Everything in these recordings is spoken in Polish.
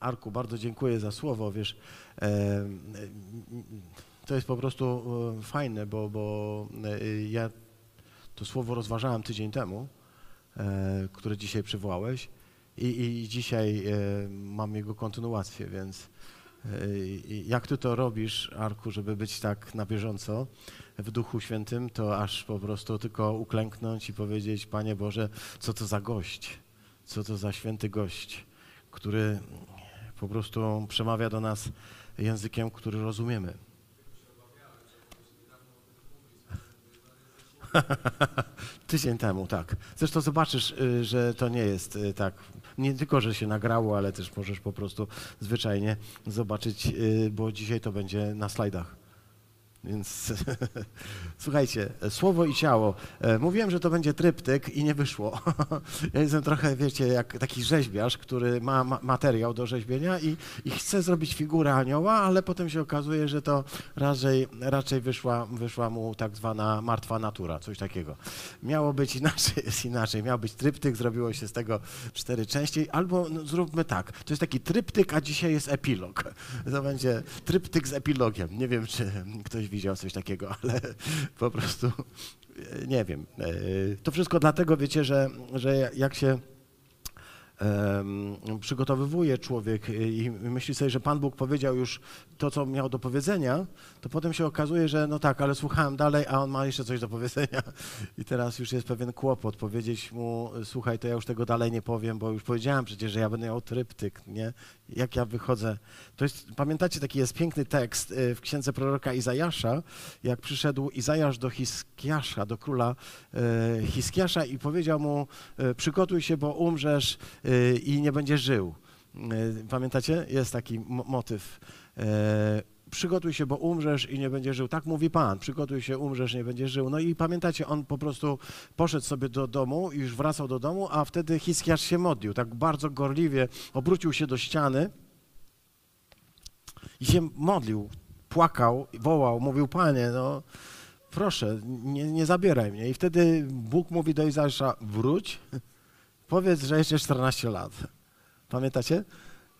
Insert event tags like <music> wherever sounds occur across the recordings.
Arku, bardzo dziękuję za słowo, wiesz, e, to jest po prostu e, fajne, bo, bo e, ja to słowo rozważałem tydzień temu, e, które dzisiaj przywołałeś i, i dzisiaj e, mam jego kontynuację, więc e, jak ty to robisz, Arku, żeby być tak na bieżąco w Duchu Świętym, to aż po prostu tylko uklęknąć i powiedzieć, Panie Boże, co to za gość, co to za święty gość, który po prostu przemawia do nas językiem, który rozumiemy. <laughs> Tydzień temu, tak. Zresztą zobaczysz, y, że to nie jest y, tak. Nie tylko, że się nagrało, ale też możesz po prostu zwyczajnie zobaczyć, y, bo dzisiaj to będzie na slajdach. Więc <laughs> słuchajcie, słowo i ciało. E, mówiłem, że to będzie tryptyk i nie wyszło. <laughs> Ja jestem trochę, wiecie, jak taki rzeźbiarz, który ma materiał do rzeźbienia i, i chce zrobić figurę anioła, ale potem się okazuje, że to raczej, raczej wyszła, wyszła mu tak zwana martwa natura, coś takiego. Miało być inaczej, <laughs> jest inaczej. Miał być tryptyk, zrobiło się z tego cztery części, albo no, zróbmy tak, to jest taki tryptyk, a dzisiaj jest epilog. To będzie tryptyk z epilogiem. Nie wiem, czy ktoś widział coś takiego, <laughs> ale po prostu e, nie wiem. E, to wszystko dlatego, wiecie, że, że jak się przygotowywuje człowiek i myśli sobie, że Pan Bóg powiedział już to, co miał do powiedzenia, to potem się okazuje, że no tak, ale słuchałem dalej, a on ma jeszcze coś do powiedzenia <laughs> i teraz już jest pewien kłopot powiedzieć mu, słuchaj, to ja już tego dalej nie powiem, bo już powiedziałem przecież, że ja będę miał tryptyk, nie? Jak ja wychodzę. To jest, pamiętacie, taki jest piękny tekst y, w księdze proroka Izajasza, jak przyszedł Izajasz do Hiskiasza, do króla y, Hiskiasza i powiedział mu, y, przygotuj się, bo umrzesz i nie będziesz żył. Pamiętacie? Jest taki motyw przygotuj się, bo umrzesz i nie będziesz żył. Tak mówi Pan, przygotuj się, umrzesz, nie będziesz żył. No i pamiętacie, on po prostu poszedł sobie do domu już wracał do domu, a wtedy Hiskiarz się modlił, tak bardzo gorliwie, obrócił się do ściany i się modlił, płakał, wołał, mówił, Panie, no proszę, nie, nie zabieraj mnie. I wtedy Bóg mówi do Izajasza, wróć, powiedz, że jeszcze 14 lat. Pamiętacie?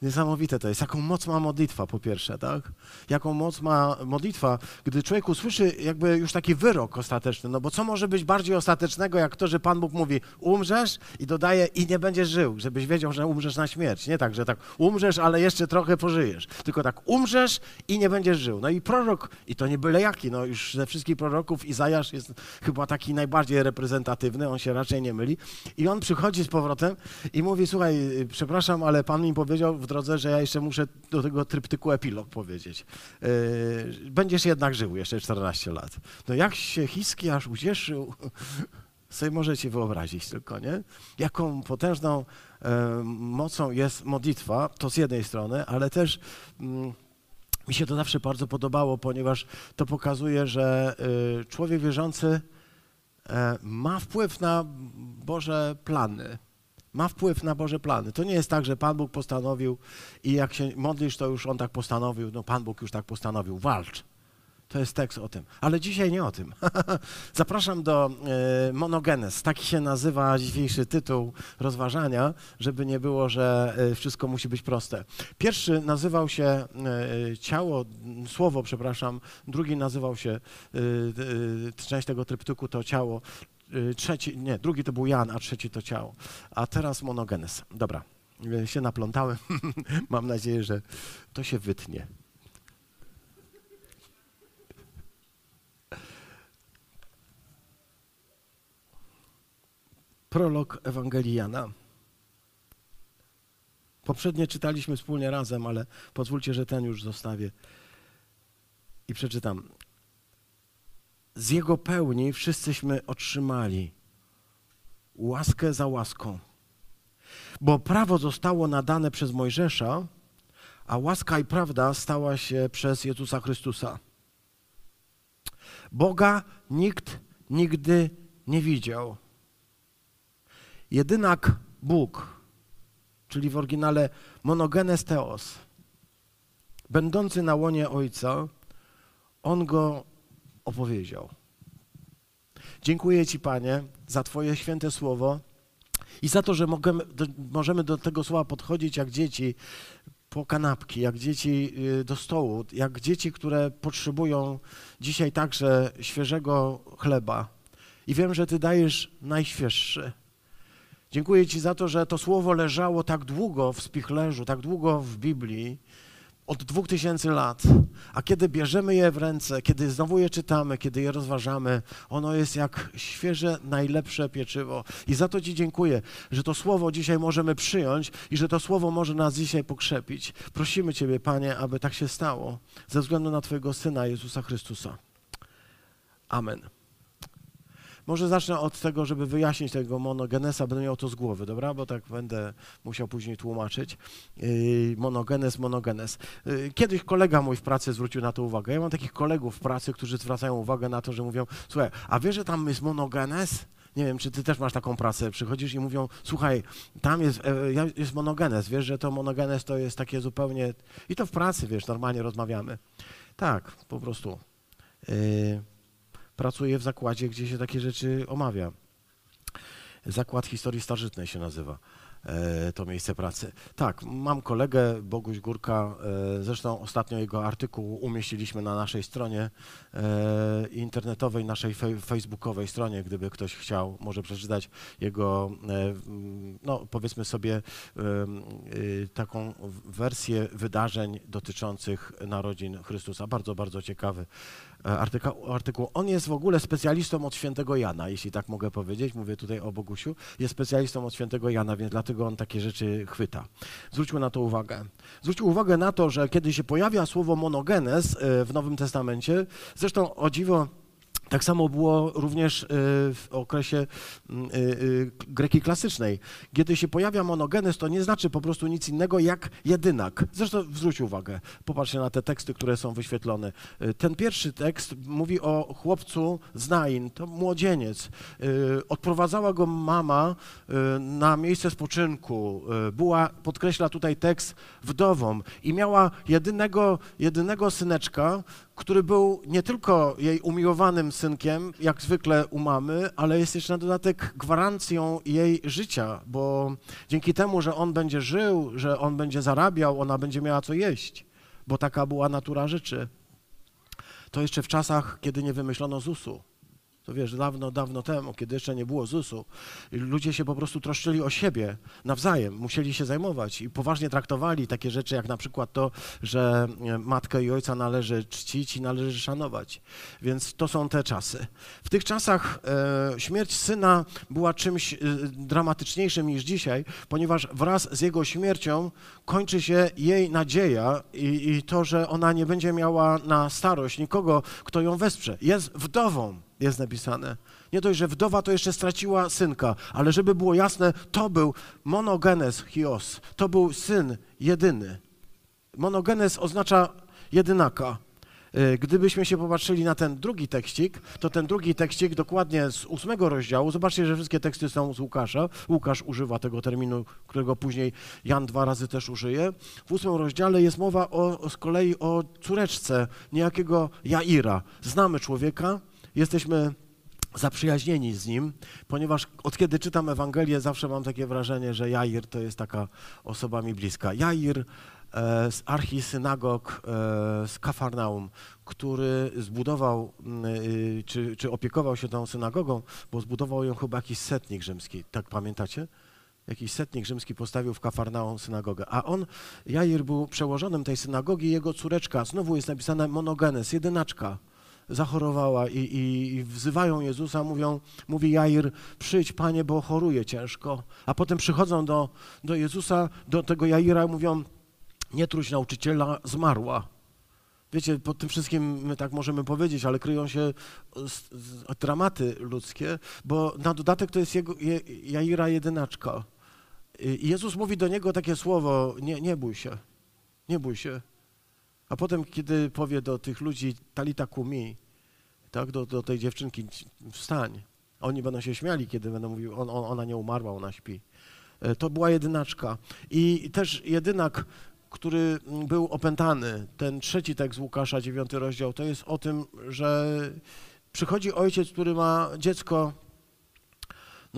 Niesamowite to jest. Jaką moc ma modlitwa, po pierwsze, tak? Jaką moc ma modlitwa, gdy człowiek usłyszy jakby już taki wyrok ostateczny. No bo co może być bardziej ostatecznego, jak to, że Pan Bóg mówi, umrzesz i dodaje i nie będziesz żył, żebyś wiedział, że umrzesz na śmierć. Nie tak, że tak umrzesz, ale jeszcze trochę pożyjesz. Tylko tak umrzesz i nie będziesz żył. No i prorok, i to nie byle jaki, no już ze wszystkich proroków Izajasz jest chyba taki najbardziej reprezentatywny, on się raczej nie myli. I on przychodzi z powrotem i mówi, słuchaj, przepraszam, ale Pan mi powiedział drodze, że ja jeszcze muszę do tego tryptyku epilog powiedzieć. Yy, będziesz jednak żył jeszcze 14 lat. No jak się Hiskiasz ucieszył, <laughs> sobie możecie wyobrazić tylko, nie? Jaką potężną e, mocą jest modlitwa, to z jednej strony, ale też mm, mi się to zawsze bardzo podobało, ponieważ to pokazuje, że y, człowiek wierzący e, ma wpływ na Boże plany ma wpływ na Boże plany. To nie jest tak, że Pan Bóg postanowił i jak się modlisz, to już On tak postanowił, no Pan Bóg już tak postanowił, walcz. To jest tekst o tym. Ale dzisiaj nie o tym. <laughs> Zapraszam do e, Monogenes. Taki się nazywa dzisiejszy tytuł rozważania, żeby nie było, że e, wszystko musi być proste. Pierwszy nazywał się e, ciało, słowo, przepraszam. Drugi nazywał się, część tego tryptyku to ciało. Y, trzeci, nie, drugi to był Jan, a trzeci to ciało. A teraz monogenes. Dobra, y, się naplątałem. <laughs> Mam nadzieję, że to się wytnie. Prolog Ewangelii Jana. Poprzednie czytaliśmy wspólnie razem, ale pozwólcie, że ten już zostawię i przeczytam z Jego pełni wszyscyśmy otrzymali łaskę za łaską. Bo prawo zostało nadane przez Mojżesza, a łaska i prawda stała się przez Jezusa Chrystusa. Boga nikt nigdy nie widział. Jedynak Bóg, czyli w oryginale monogenes theos, będący na łonie Ojca, On go opowiedział. Dziękuję Ci, Panie, za Twoje święte słowo i za to, że możemy do, tego słowa podchodzić jak dzieci, po kanapki, jak dzieci y, do stołu, jak dzieci, które potrzebują dzisiaj także świeżego chleba. I wiem, że Ty dajesz najświeższy. Dziękuję Ci za to, że to słowo leżało tak długo w spichlerzu, tak długo w Biblii, od dwóch tysięcy lat. A kiedy bierzemy je w ręce, kiedy znowu je czytamy, kiedy je rozważamy, ono jest jak świeże, najlepsze pieczywo. I za to Ci dziękuję, że to słowo dzisiaj możemy przyjąć i że to słowo może nas dzisiaj pokrzepić. Prosimy Ciebie, Panie, aby tak się stało, ze względu na Twojego Syna Jezusa Chrystusa. Amen. Może zacznę od tego, żeby wyjaśnić tego monogenesa, będę miał to z głowy, dobra? Bo tak będę musiał później tłumaczyć. Yy, monogenes, monogenes. Yy, kiedyś kolega mój w pracy zwrócił na to uwagę. Ja mam takich kolegów w pracy, którzy zwracają uwagę na to, że mówią, słuchaj, a wiesz, że tam jest monogenes? Nie wiem, czy ty też masz taką pracę, przychodzisz i mówią, słuchaj, tam jest, e, jest monogenes, wiesz, że to monogenes to jest takie zupełnie... I to w pracy, wiesz, normalnie rozmawiamy. Tak, po prostu. Yy pracuję w zakładzie, gdzie się takie rzeczy omawia. Zakład Historii Starożytnej się nazywa e, to miejsce pracy. Tak, mam kolegę, Boguś Górka, e, zresztą ostatnio jego artykuł umieściliśmy na naszej stronie e, internetowej, naszej facebookowej stronie, gdyby ktoś chciał, może przeczytać jego, no powiedzmy sobie, taką wersję wydarzeń dotyczących narodzin Chrystusa. Bardzo, bardzo ciekawy artykuł, artykuł. On jest w ogóle specjalistą od świętego Jana, jeśli tak mogę powiedzieć. Mówię tutaj o Bogusiu. Jest specjalistą od świętego Jana, więc dlatego on takie rzeczy chwyta. Zwróćmy na to uwagę. Zwróćmy uwagę na to, że kiedy się pojawia słowo monogenes e, w Nowym Testamencie, zresztą o dziwo tak samo było również y, w okresie y, y, greki klasycznej. Kiedy się pojawia monogenes, to nie znaczy po prostu nic innego jak jedynak. Zresztą zwróć uwagę, popatrzcie na te teksty, które są wyświetlone. Ten pierwszy tekst mówi o chłopcu z to młodzieniec. Odprowadzała go mama na miejsce spoczynku. Była, podkreśla tutaj tekst, wdową i miała jedynego, jedynego syneczka, który był nie tylko jej umiłowanym synkiem, jak zwykle u mamy, ale jest jeszcze na dodatek gwarancją jej życia, bo dzięki temu, że on będzie żył, że on będzie zarabiał, ona będzie miała co jeść, bo taka była natura rzeczy. To jeszcze w czasach, kiedy nie wymyślono ZUS-u to wiesz, dawno, dawno temu, kiedy jeszcze nie było ZUS-u, ludzie się po prostu troszczyli o siebie nawzajem, musieli się zajmować i poważnie traktowali takie rzeczy, jak na przykład to, że e, matkę i ojca należy czcić i należy szanować. Więc to są te czasy. W tych czasach e, śmierć syna była czymś e, dramatyczniejszym niż dzisiaj, ponieważ wraz z jego śmiercią kończy się jej nadzieja i, i to, że ona nie będzie miała na starość nikogo, kto ją wesprze. Jest wdową jest napisane. Nie dość, że wdowa to jeszcze straciła synka, ale żeby było jasne, to był monogenes hios, to był syn jedyny. Monogenes oznacza jedynaka. E, gdybyśmy się popatrzyli na ten drugi tekścik, to ten drugi tekścik dokładnie z ósmego rozdziału, zobaczcie, że wszystkie teksty są z Łukasza. Łukasz używa tego terminu, którego później Jan dwa razy też użyje. W ósmym rozdziale jest mowa o, z kolei o córeczce niejakiego Jaira. Znamy człowieka, jesteśmy zaprzyjaźnieni z nim, ponieważ od kiedy czytam Ewangelię, zawsze mam takie wrażenie, że Jair to jest taka osoba mi bliska. Jair e, z archisynagog e, z Kafarnaum, który zbudował, y, czy, czy opiekował się tą synagogą, bo zbudował ją chyba jakiś setnik rzymski, tak pamiętacie? Jakiś setnik rzymski postawił w Kafarnaum synagogę. A on, Jair był przełożonym tej synagogi, jego córeczka, znowu jest napisane monogenes, jedynaczka, zachorowała i, i, i, wzywają Jezusa, mówią, mówi Jair, przyjdź Panie, bo choruje ciężko. A potem przychodzą do, do Jezusa, do tego Jaira mówią, nie truć nauczyciela, zmarła. Wiecie, pod tym wszystkim my tak możemy powiedzieć, ale kryją się z, z, dramaty ludzkie, bo na dodatek to jest jego, je, Jaira jedynaczka. I Jezus mówi do niego takie słowo, nie, nie bój się, nie bój się. A potem, kiedy powie do tych ludzi talita kumi, tak, do, do tej dziewczynki, wstań. Oni będą się śmiali, kiedy będą mówili, on, on, ona nie umarła, ona śpi. E, to była jedynaczka. I też jedynak, który był opętany, ten trzeci tekst Łukasza, dziewiąty rozdział, to jest o tym, że przychodzi ojciec, który ma dziecko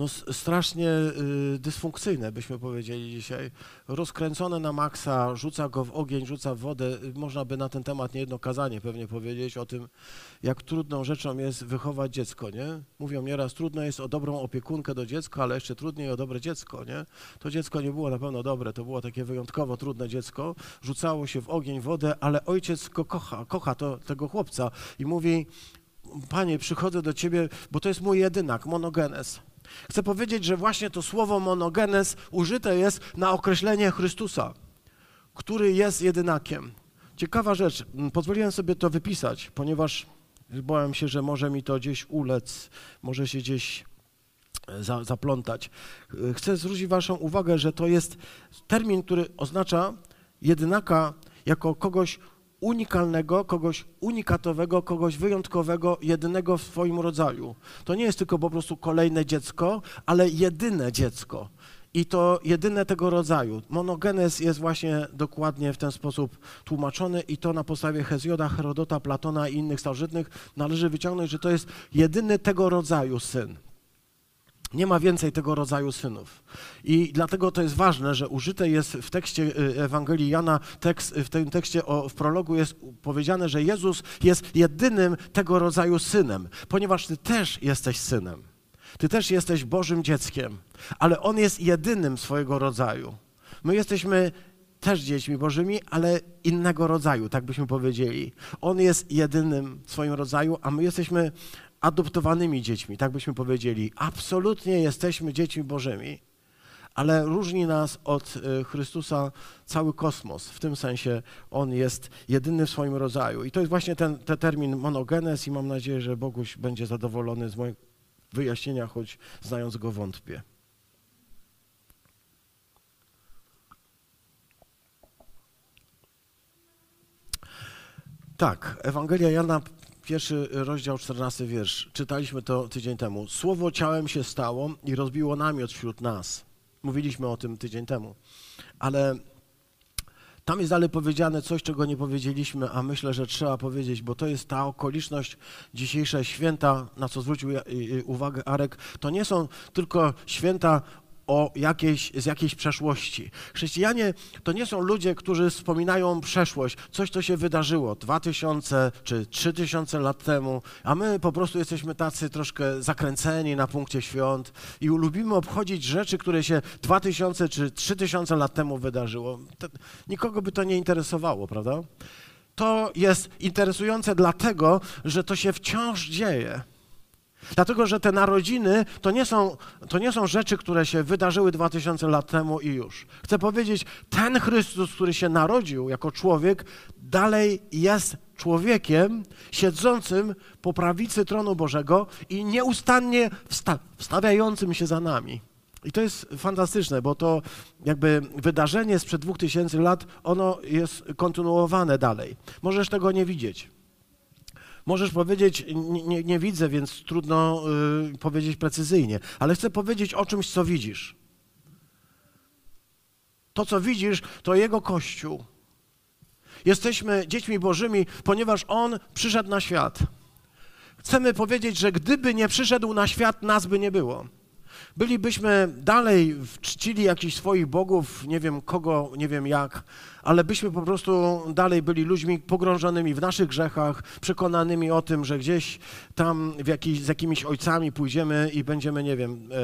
no, strasznie y, dysfunkcyjne, byśmy powiedzieli dzisiaj. Rozkręcone na maksa, rzuca go w ogień, rzuca w wodę. Można by na ten temat niejedno kazanie pewnie powiedzieć o tym, jak trudną rzeczą jest wychować dziecko, nie? Mówią nieraz, trudno jest o dobrą opiekunkę do dziecka, ale jeszcze trudniej o dobre dziecko, nie? To dziecko nie było na pewno dobre, to było takie wyjątkowo trudne dziecko. Rzucało się w ogień, wodę, ale ojciec go kocha, kocha to, tego chłopca i mówi, Panie, przychodzę do Ciebie, bo to jest mój jedynak, monogenes. Chcę powiedzieć, że właśnie to słowo monogenes użyte jest na określenie Chrystusa, który jest jedynakiem. Ciekawa rzecz, pozwoliłem sobie to wypisać, ponieważ bałem się, że może mi to gdzieś ulec, może się gdzieś e, za, zaplątać. Chcę zwrócić Waszą uwagę, że to jest termin, który oznacza jedynaka jako kogoś unikalnego, kogoś unikatowego, kogoś wyjątkowego, jedynego w swoim rodzaju. To nie jest tylko po prostu kolejne dziecko, ale jedyne dziecko. I to jedyne tego rodzaju. Monogenes jest właśnie dokładnie w ten sposób tłumaczony i to na podstawie Hezjoda, Herodota, Platona i innych starożytnych należy wyciągnąć, że to jest jedyny tego rodzaju syn. Nie ma więcej tego rodzaju synów. I dlatego to jest ważne, że użyte jest w tekście y, Ewangelii Jana, tekst, w tym tekście o, w prologu jest powiedziane, że Jezus jest jedynym tego rodzaju synem, ponieważ ty też jesteś synem. Ty też jesteś Bożym dzieckiem, ale On jest jedynym swojego rodzaju. My jesteśmy też dziećmi Bożymi, ale innego rodzaju, tak byśmy powiedzieli. On jest jedynym w swoim rodzaju, a my jesteśmy adoptowanymi dziećmi, tak byśmy powiedzieli. Absolutnie jesteśmy dziećmi Bożymi, ale różni nas od e, Chrystusa cały kosmos. W tym sensie On jest jedyny w swoim rodzaju. I to jest właśnie ten, ten termin monogenes i mam nadzieję, że Boguś będzie zadowolony z mojego wyjaśnienia, choć znając Go wątpię. Tak, Ewangelia Jana Pierwszy rozdział, 14 wiersz. Czytaliśmy to tydzień temu. Słowo ciałem się stało i rozbiło namiot wśród nas. Mówiliśmy o tym tydzień temu. Ale tam jest dalej powiedziane coś, czego nie powiedzieliśmy, a myślę, że trzeba powiedzieć, bo to jest ta okoliczność dzisiejsze święta, na co zwrócił uwagę Arek. To nie są tylko święta o jakiejś, z jakiejś przeszłości. Chrześcijanie to nie są ludzie, którzy wspominają przeszłość, coś, co się wydarzyło 2000 czy 3000 lat temu, a my po prostu jesteśmy tacy troszkę zakręceni na punkcie świąt i lubimy obchodzić rzeczy, które się 2000 czy 3000 lat temu wydarzyło. To, nikogo by to nie interesowało, prawda? To jest interesujące dlatego, że to się wciąż dzieje. Dlatego, że te narodziny to nie, są, to nie są rzeczy, które się wydarzyły 2000 lat temu i już. Chcę powiedzieć, ten Chrystus, który się narodził jako człowiek, dalej jest człowiekiem siedzącym po prawicy tronu Bożego i nieustannie wsta wstawiającym się za nami. I to jest fantastyczne, bo to jakby wydarzenie sprzed 2000 lat, ono jest kontynuowane dalej. Możesz tego nie widzieć. Możesz powiedzieć, nie, nie, widzę, więc trudno y, powiedzieć precyzyjnie, ale chcę powiedzieć o czymś, co widzisz. To, co widzisz, to Jego Kościół. Jesteśmy dziećmi Bożymi, ponieważ On przyszedł na świat. Chcemy powiedzieć, że gdyby nie przyszedł na świat, nas by nie było. Bylibyśmy dalej czcili jakichś swoich bogów, nie wiem kogo, nie wiem jak, ale byśmy po prostu dalej byli ludźmi pogrążonymi w naszych grzechach, przekonanymi o tym, że gdzieś tam jakiś, z jakimiś ojcami pójdziemy i będziemy, nie wiem, e,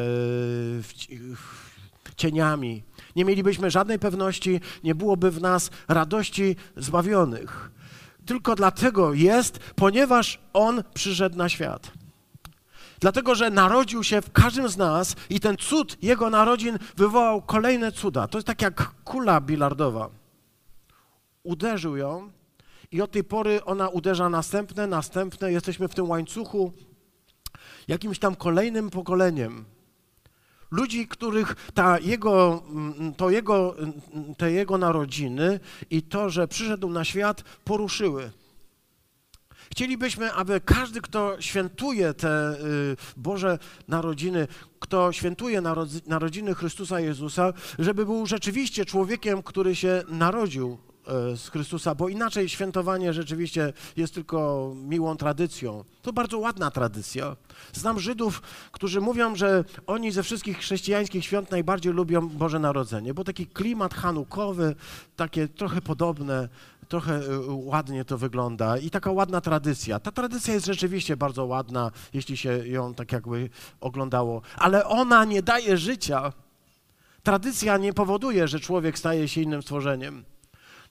cieniami. Nie mielibyśmy żadnej pewności, nie byłoby w nas radości zbawionych. Tylko dlatego jest, ponieważ On przyszedł na świat. Dlatego, że narodził się w każdym z nas i ten cud Jego narodzin wywołał kolejne cuda. To jest tak jak kula bilardowa. Uderzył ją i od tej pory ona uderza następne, następne. Jesteśmy w tym łańcuchu jakimś tam kolejnym pokoleniem. Ludzi, których ta jego, mm, to jego, te jego narodziny i to, że przyszedł na świat, poruszyły. Chcielibyśmy, aby każdy, kto świętuje te y, Boże narodziny, kto świętuje narodziny Chrystusa Jezusa, żeby był rzeczywiście człowiekiem, który się narodził e, z Chrystusa, bo inaczej świętowanie rzeczywiście jest tylko miłą tradycją. To bardzo ładna tradycja. Znam Żydów, którzy mówią, że oni ze wszystkich chrześcijańskich świąt najbardziej lubią Boże Narodzenie, bo taki klimat hanukowy, takie trochę podobne, trochę e, ładnie to wygląda i taka ładna tradycja. Ta tradycja jest rzeczywiście bardzo ładna, jeśli się ją tak jakby oglądało, ale ona nie daje życia. Tradycja nie powoduje, że człowiek staje się innym stworzeniem.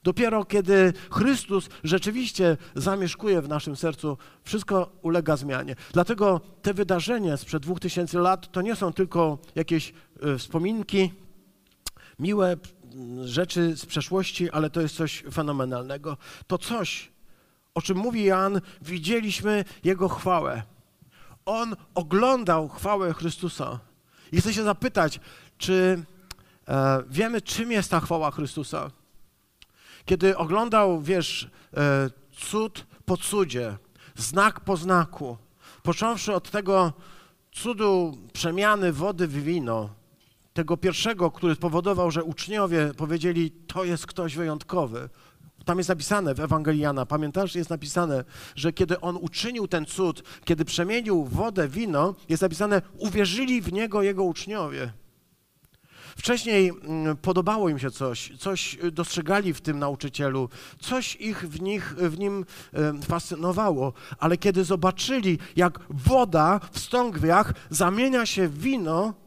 Dopiero kiedy Chrystus rzeczywiście zamieszkuje w naszym sercu, wszystko ulega zmianie. Dlatego te wydarzenia sprzed dwóch tysięcy lat to nie są tylko jakieś e, wspominki, miłe rzeczy z przeszłości, ale to jest coś fenomenalnego. To coś, o czym mówi Jan, widzieliśmy Jego chwałę. On oglądał chwałę Chrystusa. I chcę się zapytać, czy e, wiemy, czym jest ta chwała Chrystusa? Kiedy oglądał, wiesz, e, cud po cudzie, znak po znaku, począwszy od tego cudu przemiany wody w wino, tego pierwszego, który spowodował, że uczniowie powiedzieli, to jest ktoś wyjątkowy. Tam jest napisane w Ewangelii Jana, pamiętasz, jest napisane, że kiedy on uczynił ten cud, kiedy przemienił wodę w wino, jest napisane, uwierzyli w niego jego uczniowie. Wcześniej mm, podobało im się coś, coś dostrzegali w tym nauczycielu, coś ich w, nich, w nim fascynowało, ale kiedy zobaczyli, jak woda w stągwiach zamienia się w wino,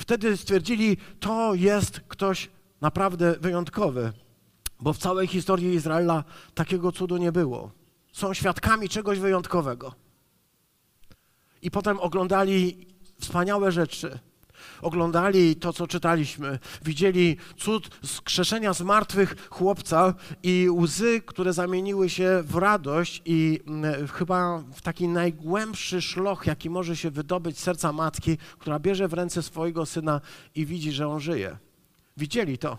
wtedy stwierdzili, to jest ktoś naprawdę wyjątkowy, bo w całej historii Izraela takiego cudu nie było. Są świadkami czegoś wyjątkowego. I potem oglądali wspaniałe rzeczy oglądali to, co czytaliśmy, widzieli cud skrzeszenia z martwych chłopca i łzy, które zamieniły się w radość i mm, chyba w taki najgłębszy szloch, jaki może się wydobyć serca matki, która bierze w ręce swojego syna i widzi, że on żyje. Widzieli to.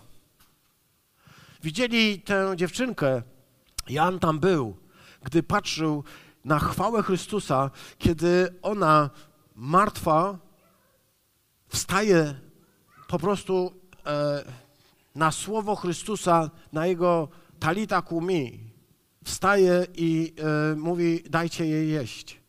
Widzieli tę dziewczynkę. Jan tam był, gdy patrzył na chwałę Chrystusa, kiedy ona martwa wstaje po prostu e, na słowo Chrystusa, na jego talita kumi, wstaje i e, mówi, dajcie jej jeść.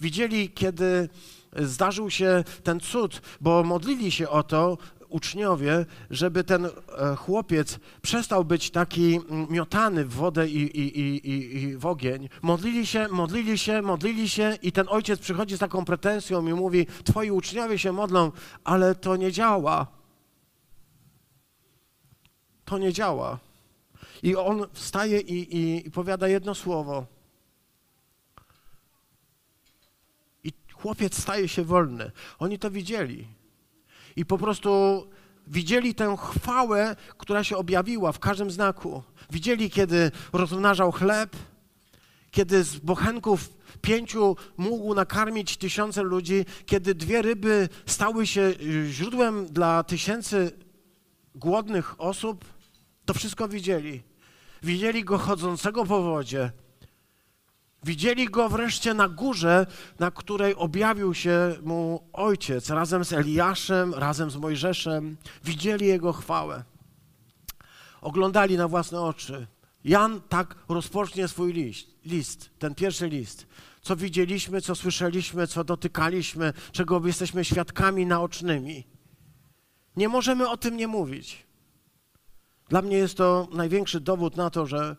Widzieli, kiedy zdarzył się ten cud, bo modlili się o to, uczniowie, żeby ten e, chłopiec przestał być taki miotany w wodę i, i, i, i, w ogień. Modlili się, modlili się, modlili się i ten ojciec przychodzi z taką pretensją i mówi, twoi uczniowie się modlą, ale to nie działa. To nie działa. I on wstaje i, i, i powiada jedno słowo. I chłopiec staje się wolny. Oni to widzieli i po prostu widzieli tę chwałę, która się objawiła w każdym znaku. Widzieli, kiedy rozmnażał chleb, kiedy z bochenków pięciu mógł nakarmić tysiące ludzi, kiedy dwie ryby stały się źródłem dla tysięcy głodnych osób, to wszystko widzieli. Widzieli go chodzącego po wodzie, Widzieli go wreszcie na górze, na której objawił się mu ojciec razem z Eliaszem, razem z Mojżeszem. Widzieli jego chwałę. Oglądali na własne oczy. Jan tak rozpocznie swój list, list, ten pierwszy list. Co widzieliśmy, co słyszeliśmy, co dotykaliśmy, czego jesteśmy świadkami naocznymi. Nie możemy o tym nie mówić. Dla mnie jest to największy dowód na to, że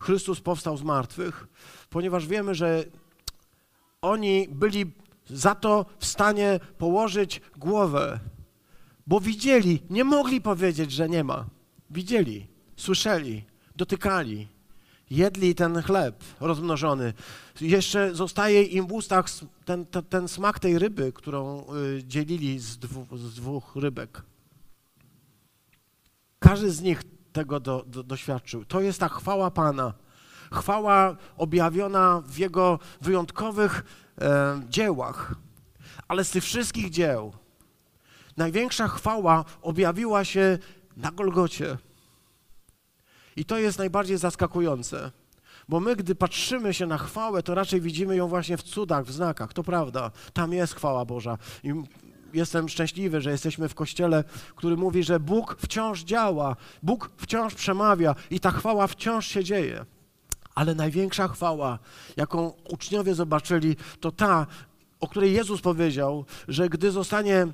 Chrystus powstał z martwych, ponieważ wiemy, że oni byli za to w stanie położyć głowę, bo widzieli, nie mogli powiedzieć, że nie ma. Widzieli, słyszeli, dotykali, jedli ten chleb rozmnożony. Jeszcze zostaje im w ustach ten, ten, ten smak tej ryby, którą y, dzielili z, dwu, z dwóch rybek. Każdy z nich tego do, do, doświadczył. To jest ta chwała Pana chwała objawiona w Jego wyjątkowych e, dziełach. Ale z tych wszystkich dzieł największa chwała objawiła się na Golgocie. I to jest najbardziej zaskakujące. Bo my, gdy patrzymy się na chwałę, to raczej widzimy ją właśnie w cudach, w znakach. To prawda, tam jest chwała Boża. I jestem szczęśliwy, że jesteśmy w kościele, który mówi, że Bóg wciąż działa, Bóg wciąż przemawia i ta chwała wciąż się dzieje. Ale największa chwała, jaką uczniowie zobaczyli, to ta, o której Jezus powiedział, że gdy zostanie e,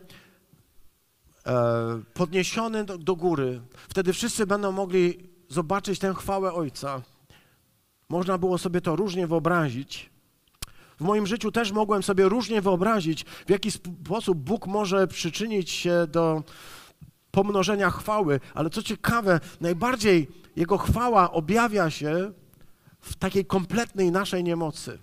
podniesiony do, do góry, wtedy wszyscy będą mogli zobaczyć tę chwałę Ojca. Można było sobie to różnie wyobrazić. W moim życiu też mogłem sobie różnie wyobrazić, w jaki sposób Bóg może przyczynić się do pomnożenia chwały, ale co ciekawe, najbardziej Jego chwała objawia się w takiej kompletnej naszej niemocy.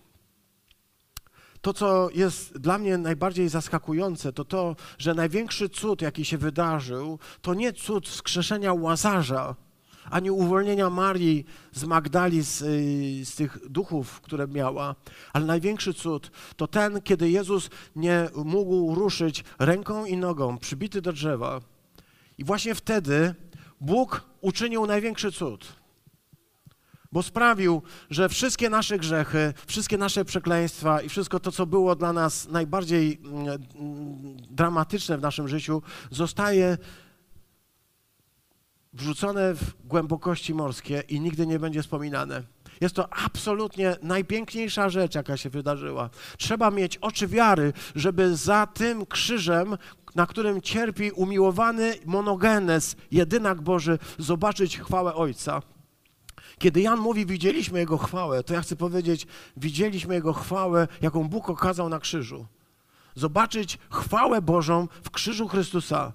To, co jest dla mnie najbardziej zaskakujące, to to, że największy cud, jaki się wydarzył, to nie cud skrzeszenia łazarza, ani uwolnienia Marii z Magdali, z, y, z, tych duchów, które miała. Ale największy cud to ten, kiedy Jezus nie mógł ruszyć ręką i nogą, przybity do drzewa. I właśnie wtedy Bóg uczynił największy cud. Bo sprawił, że wszystkie nasze grzechy, wszystkie nasze przekleństwa i wszystko to, co było dla nas najbardziej mm, mm, dramatyczne w naszym życiu, zostaje wrzucone w głębokości morskie i nigdy nie będzie wspominane. Jest to absolutnie najpiękniejsza rzecz, jaka się wydarzyła. Trzeba mieć oczy wiary, żeby za tym krzyżem, na którym cierpi umiłowany monogenes, jedynak Boży, zobaczyć chwałę Ojca. Kiedy Jan mówi, widzieliśmy Jego chwałę, to ja chcę powiedzieć, widzieliśmy Jego chwałę, jaką Bóg okazał na krzyżu. Zobaczyć chwałę Bożą w krzyżu Chrystusa.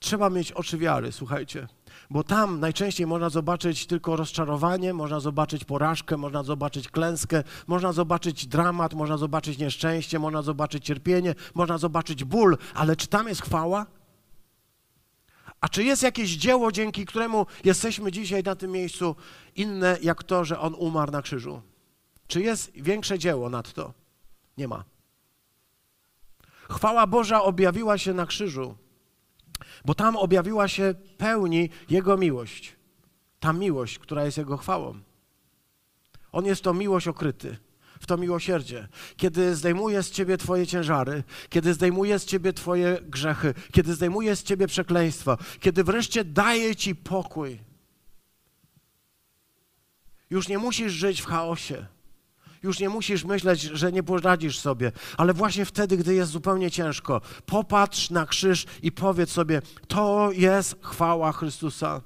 Trzeba mieć oczy wiary, słuchajcie bo tam najczęściej można zobaczyć tylko rozczarowanie, można zobaczyć porażkę, można zobaczyć klęskę, można zobaczyć dramat, można zobaczyć nieszczęście, można zobaczyć cierpienie, można zobaczyć ból, ale czy tam jest chwała? A czy jest jakieś dzieło, dzięki któremu jesteśmy dzisiaj na tym miejscu, inne jak to, że On umarł na krzyżu? Czy jest większe dzieło nad to? Nie ma. Chwała Boża objawiła się na krzyżu bo tam objawiła się pełni Jego miłość. Ta miłość, która jest Jego chwałą. On jest to miłość okryty, w to miłosierdzie. Kiedy zdejmuje z ciebie Twoje ciężary, kiedy zdejmuje z ciebie Twoje grzechy, kiedy zdejmuje z ciebie przekleństwa, kiedy wreszcie daje Ci pokój. Już nie musisz żyć w chaosie. Już nie musisz myśleć, że nie poradzisz sobie, ale właśnie wtedy, gdy jest zupełnie ciężko, popatrz na krzyż i powiedz sobie: To jest chwała Chrystusa.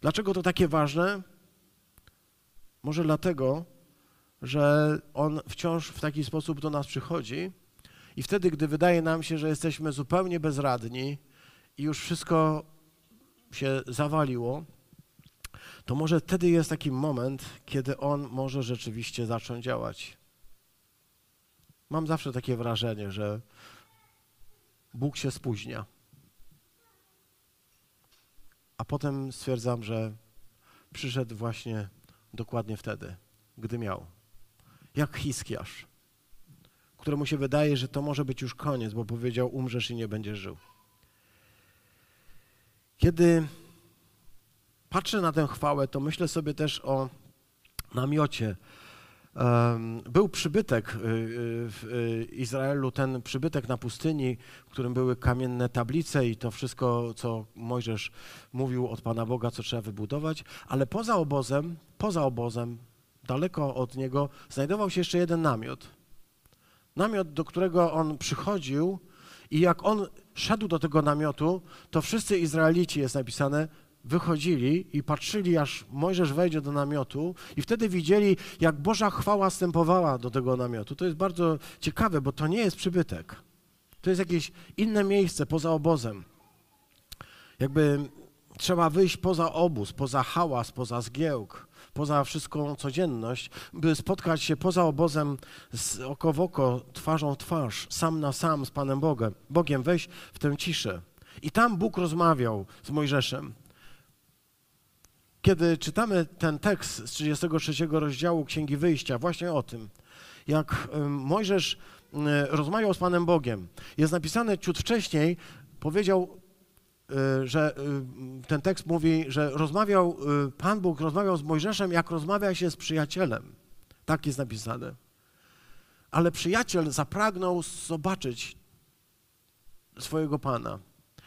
Dlaczego to takie ważne? Może dlatego, że On wciąż w taki sposób do nas przychodzi i wtedy, gdy wydaje nam się, że jesteśmy zupełnie bezradni i już wszystko się zawaliło, to może wtedy jest taki moment, kiedy on może rzeczywiście zacząć działać. Mam zawsze takie wrażenie, że Bóg się spóźnia. A potem stwierdzam, że przyszedł właśnie dokładnie wtedy, gdy miał. Jak Hiskiasz, któremu się wydaje, że to może być już koniec, bo powiedział: Umrzesz i nie będziesz żył. Kiedy patrzę na tę chwałę, to myślę sobie też o namiocie. Był przybytek y, y, w y, Izraelu, ten przybytek na pustyni, w którym były kamienne tablice i to wszystko, co Mojżesz mówił od Pana Boga, co trzeba wybudować, ale poza obozem, poza obozem, daleko od niego, znajdował się jeszcze jeden namiot. Namiot, do którego on przychodził i jak on szedł do tego namiotu, to wszyscy Izraelici, jest napisane, wychodzili i patrzyli, aż Mojżesz wejdzie do namiotu i wtedy widzieli, jak Boża chwała stępowała do tego namiotu. To jest bardzo ciekawe, bo to nie jest przybytek. To jest jakieś inne miejsce poza obozem. Jakby trzeba wyjść poza obóz, poza hałas, poza zgiełk, poza wszystką codzienność, by spotkać się poza obozem z oko w oko, twarzą w twarz, sam na sam z Panem Bogiem, Bogiem wejść w tę ciszę. I tam Bóg rozmawiał z Mojżeszem. Kiedy czytamy ten tekst z 33 rozdziału Księgi Wyjścia, właśnie o tym, jak Mojżesz rozmawiał z Panem Bogiem, jest napisane ciut wcześniej, powiedział, że y, ten tekst mówi, że rozmawiał, y, Pan Bóg rozmawiał z Mojżeszem, jak rozmawia się z przyjacielem. Tak jest napisane. Ale przyjaciel zapragnął zobaczyć swojego Pana,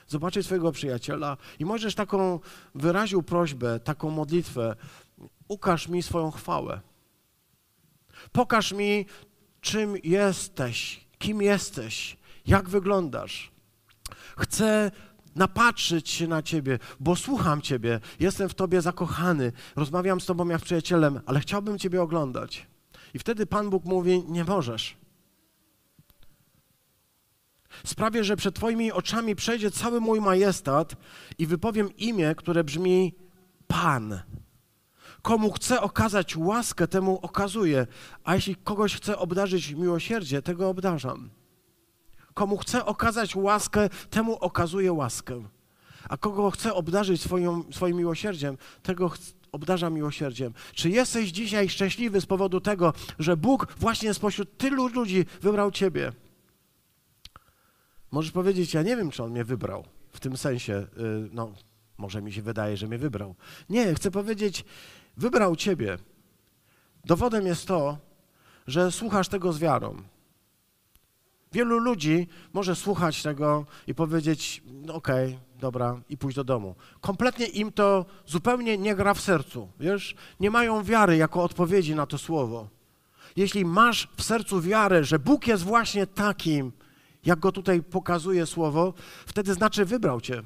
zobaczyć swojego przyjaciela i możesz taką wyraził prośbę, taką modlitwę, ukaż mi swoją chwałę. Pokaż mi, czym jesteś, kim jesteś, jak wyglądasz. Chcę napatrzyć się na Ciebie, bo słucham Ciebie, jestem w Tobie zakochany, rozmawiam z Tobą jak przyjacielem, ale chciałbym Ciebie oglądać. I wtedy Pan Bóg mówi: Nie możesz. Sprawię, że przed Twoimi oczami przejdzie cały mój majestat i wypowiem imię, które brzmi Pan. Komu chcę okazać łaskę, temu okazuję, a jeśli kogoś chcę obdarzyć miłosierdzie, tego obdarzam. Komu chcę okazać łaskę, temu okazuję łaskę. A kogo chcę obdarzyć swoją, swoim miłosierdziem, tego obdarza miłosierdziem. Czy jesteś dzisiaj szczęśliwy z powodu tego, że Bóg właśnie spośród tylu ludzi wybrał Ciebie? Możesz powiedzieć, ja nie wiem, czy On mnie wybrał. W tym sensie, y, no, może mi się wydaje, że mnie wybrał. Nie, chcę powiedzieć, wybrał Ciebie. Dowodem jest to, że słuchasz tego z wiarą. Wielu ludzi może słuchać tego i powiedzieć, no okej, okay, dobra, i pójść do domu. Kompletnie im to zupełnie nie gra w sercu, wiesz? Nie mają wiary jako odpowiedzi na to słowo. Jeśli masz w sercu wiarę, że Bóg jest właśnie takim, jak go tutaj pokazuje słowo, wtedy znaczy wybrał cię.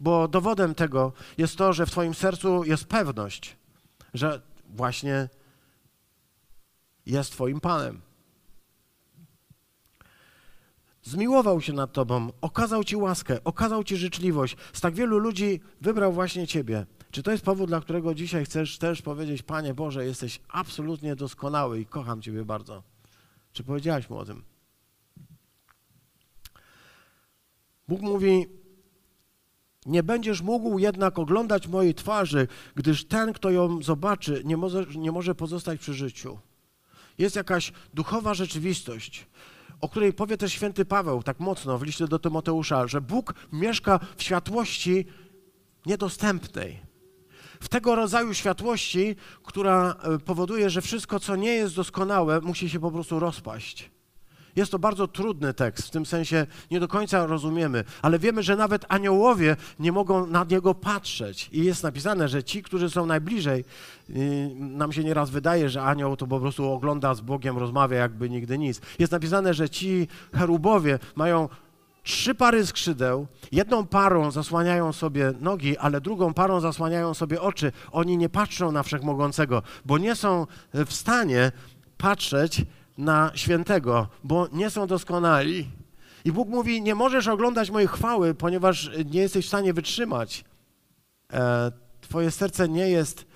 Bo dowodem tego jest to, że w twoim sercu jest pewność, że właśnie jest twoim Panem. Zmiłował się nad tobą, okazał ci łaskę, okazał ci życzliwość. Z tak wielu ludzi wybrał właśnie ciebie. Czy to jest powód, dla którego dzisiaj chcesz też powiedzieć, Panie Boże, jesteś absolutnie doskonały i kocham Ciebie bardzo? Czy powiedziałaś mu o tym? Bóg mówi, nie będziesz mógł jednak oglądać mojej twarzy, gdyż ten, kto ją zobaczy, nie może, nie może pozostać przy życiu. Jest jakaś duchowa rzeczywistość, o której powie też święty Paweł tak mocno w liście do Tymoteusza, że Bóg mieszka w światłości niedostępnej. W tego rodzaju światłości, która e, powoduje, że wszystko, co nie jest doskonałe, musi się po prostu rozpaść. Jest to bardzo trudny tekst, w tym sensie nie do końca rozumiemy, ale wiemy, że nawet aniołowie nie mogą na niego patrzeć. I jest napisane, że ci, którzy są najbliżej, y, nam się nieraz wydaje, że anioł to po prostu ogląda z Bogiem, rozmawia jakby nigdy nic. Jest napisane, że ci cherubowie mają trzy pary skrzydeł, jedną parą zasłaniają sobie nogi, ale drugą parą zasłaniają sobie oczy. Oni nie patrzą na Wszechmogącego, bo nie są w stanie patrzeć na świętego, bo nie są doskonali. I Bóg mówi: Nie możesz oglądać mojej chwały, ponieważ nie jesteś w stanie wytrzymać. E, twoje serce nie jest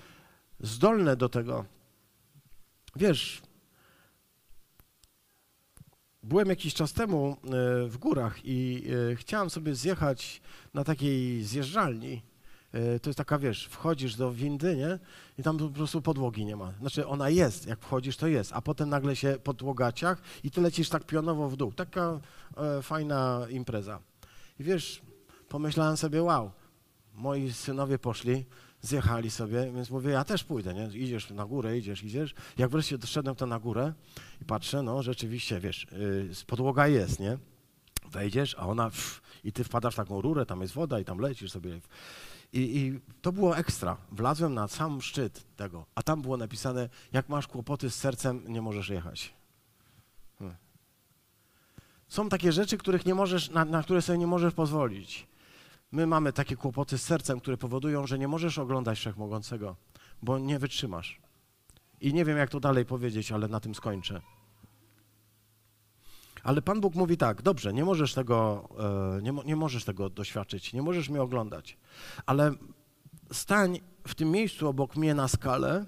zdolne do tego. Wiesz, byłem jakiś czas temu e, w górach i e, chciałem sobie zjechać na takiej zjeżdżalni. E, to jest taka, wiesz, wchodzisz do windy, nie? I tam po prostu podłogi nie ma. Znaczy ona jest, jak wchodzisz, to jest, a potem nagle się podłoga ciach i ty lecisz tak pionowo w dół. Taka e, fajna impreza. I wiesz, pomyślałem sobie, wow, moi synowie poszli, zjechali sobie, więc mówię, ja też pójdę, nie? Idziesz na górę, idziesz, idziesz. Jak wreszcie doszedłem to na górę i patrzę, no rzeczywiście, wiesz, yy, podłoga jest, nie? Wejdziesz, a ona, pff, i ty wpadasz w taką rurę, tam jest woda i tam lecisz sobie. I, I, to było ekstra. Wlazłem na sam szczyt tego, a tam było napisane, jak masz kłopoty z sercem, nie możesz jechać. Hmm. Są takie rzeczy, których nie możesz, na, na które sobie nie możesz pozwolić. My mamy takie kłopoty z sercem, które powodują, że nie możesz oglądać Wszechmogącego, bo nie wytrzymasz. I nie wiem, jak to dalej powiedzieć, ale na tym skończę. Ale Pan Bóg mówi tak, dobrze, nie możesz tego, e, nie, nie możesz tego doświadczyć, nie możesz mnie oglądać, ale stań w tym miejscu obok mnie na skalę,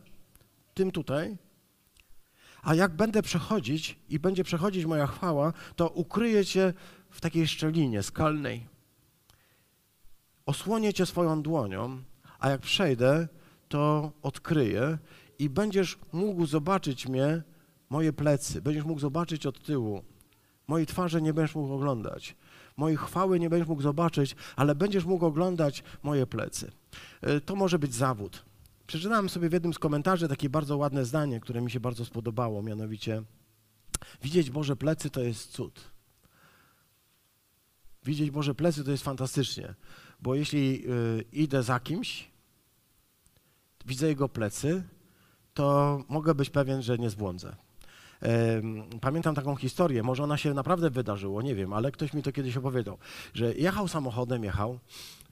tym tutaj, a jak będę przechodzić i będzie przechodzić moja chwała, to ukryję cię w takiej szczelinie skalnej. Osłonię cię swoją dłonią, a jak przejdę, to odkryję i będziesz mógł zobaczyć mnie, moje plecy, będziesz mógł zobaczyć od tyłu Mojej twarzy nie będziesz mógł oglądać. Mojej chwały nie będziesz mógł zobaczyć, ale będziesz mógł oglądać moje plecy. E, to może być zawód. Przeczytałem sobie w jednym z komentarzy takie bardzo ładne zdanie, które mi się bardzo spodobało, mianowicie widzieć Boże plecy to jest cud. Widzieć Boże plecy to jest fantastycznie, bo jeśli y, idę za kimś, widzę jego plecy, to mogę być pewien, że nie zbłądzę. Pamiętam taką historię, może ona się naprawdę wydarzyło, nie wiem, ale ktoś mi to kiedyś opowiedział, że jechał samochodem, jechał,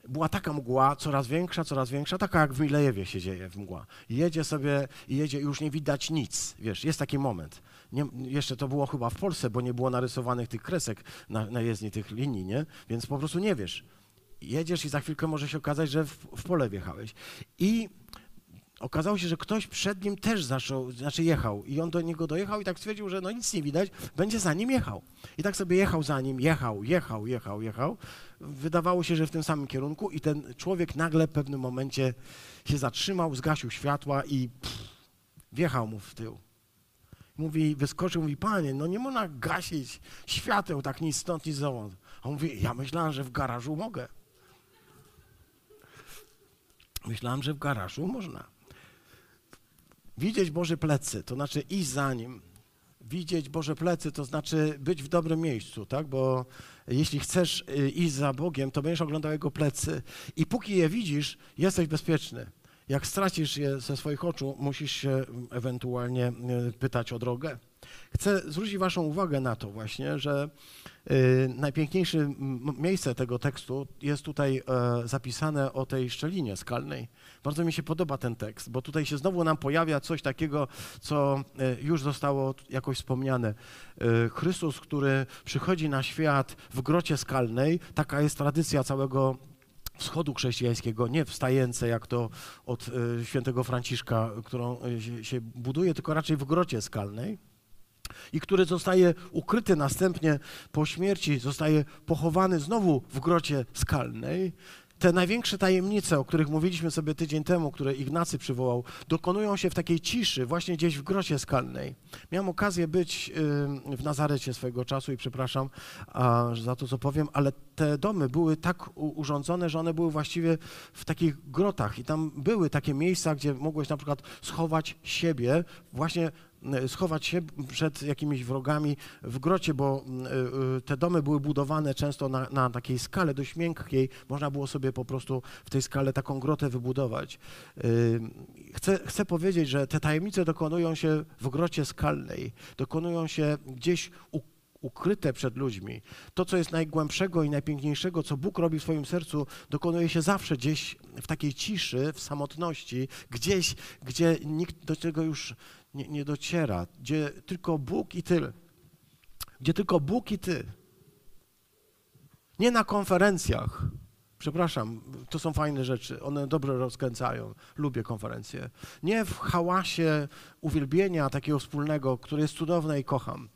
była taka mgła, coraz większa, coraz większa, taka jak w Milejewie się dzieje w mgła. Jedzie sobie jedzie i już nie widać nic, wiesz, jest taki moment. Nie, jeszcze to było chyba w Polsce, bo nie było narysowanych tych kresek na, na jezdni, tych linii, nie? Więc po prostu nie wiesz. Jedziesz i za chwilkę może się okazać, że w, w pole wjechałeś. I okazało się, że ktoś przed nim też zaczął, znaczy jechał i on do niego dojechał i tak stwierdził, że no nic nie widać, będzie za nim jechał. I tak sobie jechał za nim, jechał, jechał, jechał, jechał. Wydawało się, że w tym samym kierunku i ten człowiek nagle w pewnym momencie się zatrzymał, zgasił światła i pff, wjechał mu w tył. Mówi, wyskoczył, mówi, panie, no nie można gasić świateł tak nic stąd, nic zowąd. A on mówi, ja myślałem, że w garażu mogę. Myślałem, że w garażu można. Widzieć Boże plecy, to znaczy iść za Nim. Widzieć Boże plecy, to znaczy być w dobrym miejscu, tak? Bo jeśli chcesz y, iść za Bogiem, to będziesz oglądał Jego plecy. I póki je widzisz, jesteś bezpieczny. Jak stracisz je ze swoich oczu, musisz się ewentualnie y, pytać o drogę. Chcę zwrócić Waszą uwagę na to właśnie, że y, najpiękniejsze miejsce tego tekstu jest tutaj e, zapisane o tej szczelinie skalnej. Bardzo mi się podoba ten tekst, bo tutaj się znowu nam pojawia coś takiego, co e, już zostało jakoś wspomniane. E, Chrystus, który przychodzi na świat w grocie skalnej, taka jest tradycja całego wschodu chrześcijańskiego, nie wstające jak to od świętego Franciszka, którą się buduje, tylko raczej w grocie skalnej i który zostaje ukryty następnie po śmierci, zostaje pochowany znowu w grocie skalnej. Te największe tajemnice, o których mówiliśmy sobie tydzień temu, które Ignacy przywołał, dokonują się w takiej ciszy, właśnie gdzieś w grocie skalnej. Miałem okazję być w Nazarecie swojego czasu i przepraszam za to, co powiem, ale te domy były tak urządzone, że one były właściwie w takich grotach i tam były takie miejsca, gdzie mogłeś na przykład schować siebie właśnie schować się przed jakimiś wrogami w grocie, bo e, e, te domy były budowane często na, na takiej skale dość miękkiej. Można było sobie po prostu w tej skale taką grotę wybudować. Chcę, chcę powiedzieć, że te tajemnice dokonują się w grocie skalnej, dokonują się gdzieś u ukryte przed ludźmi. To, co jest najgłębszego i najpiękniejszego, co Bóg robi w swoim sercu, dokonuje się zawsze gdzieś w takiej ciszy, w samotności, gdzieś, gdzie nikt do tego już nie, nie dociera, gdzie tylko Bóg i Ty. Gdzie tylko Bóg i Ty. Nie na konferencjach. Przepraszam, to są fajne rzeczy, one dobrze rozkręcają. Lubię konferencje. Nie w hałasie uwielbienia takiego wspólnego, które jest cudowne i kocham.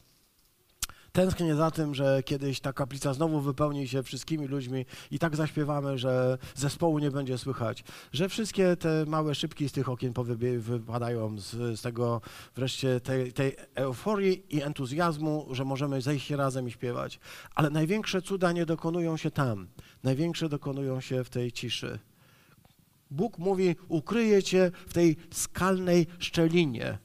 Tęsknię za tym, że kiedyś ta kaplica znowu wypełni się wszystkimi ludźmi i tak zaśpiewamy, że zespołu nie będzie słychać. Że wszystkie te małe szybki z tych okien wypadają z, z tego wreszcie tej, tej euforii i entuzjazmu, że możemy zejść razem i śpiewać. Ale największe cuda nie dokonują się tam. Największe dokonują się w tej ciszy. Bóg mówi, ukryje cię w tej skalnej szczelinie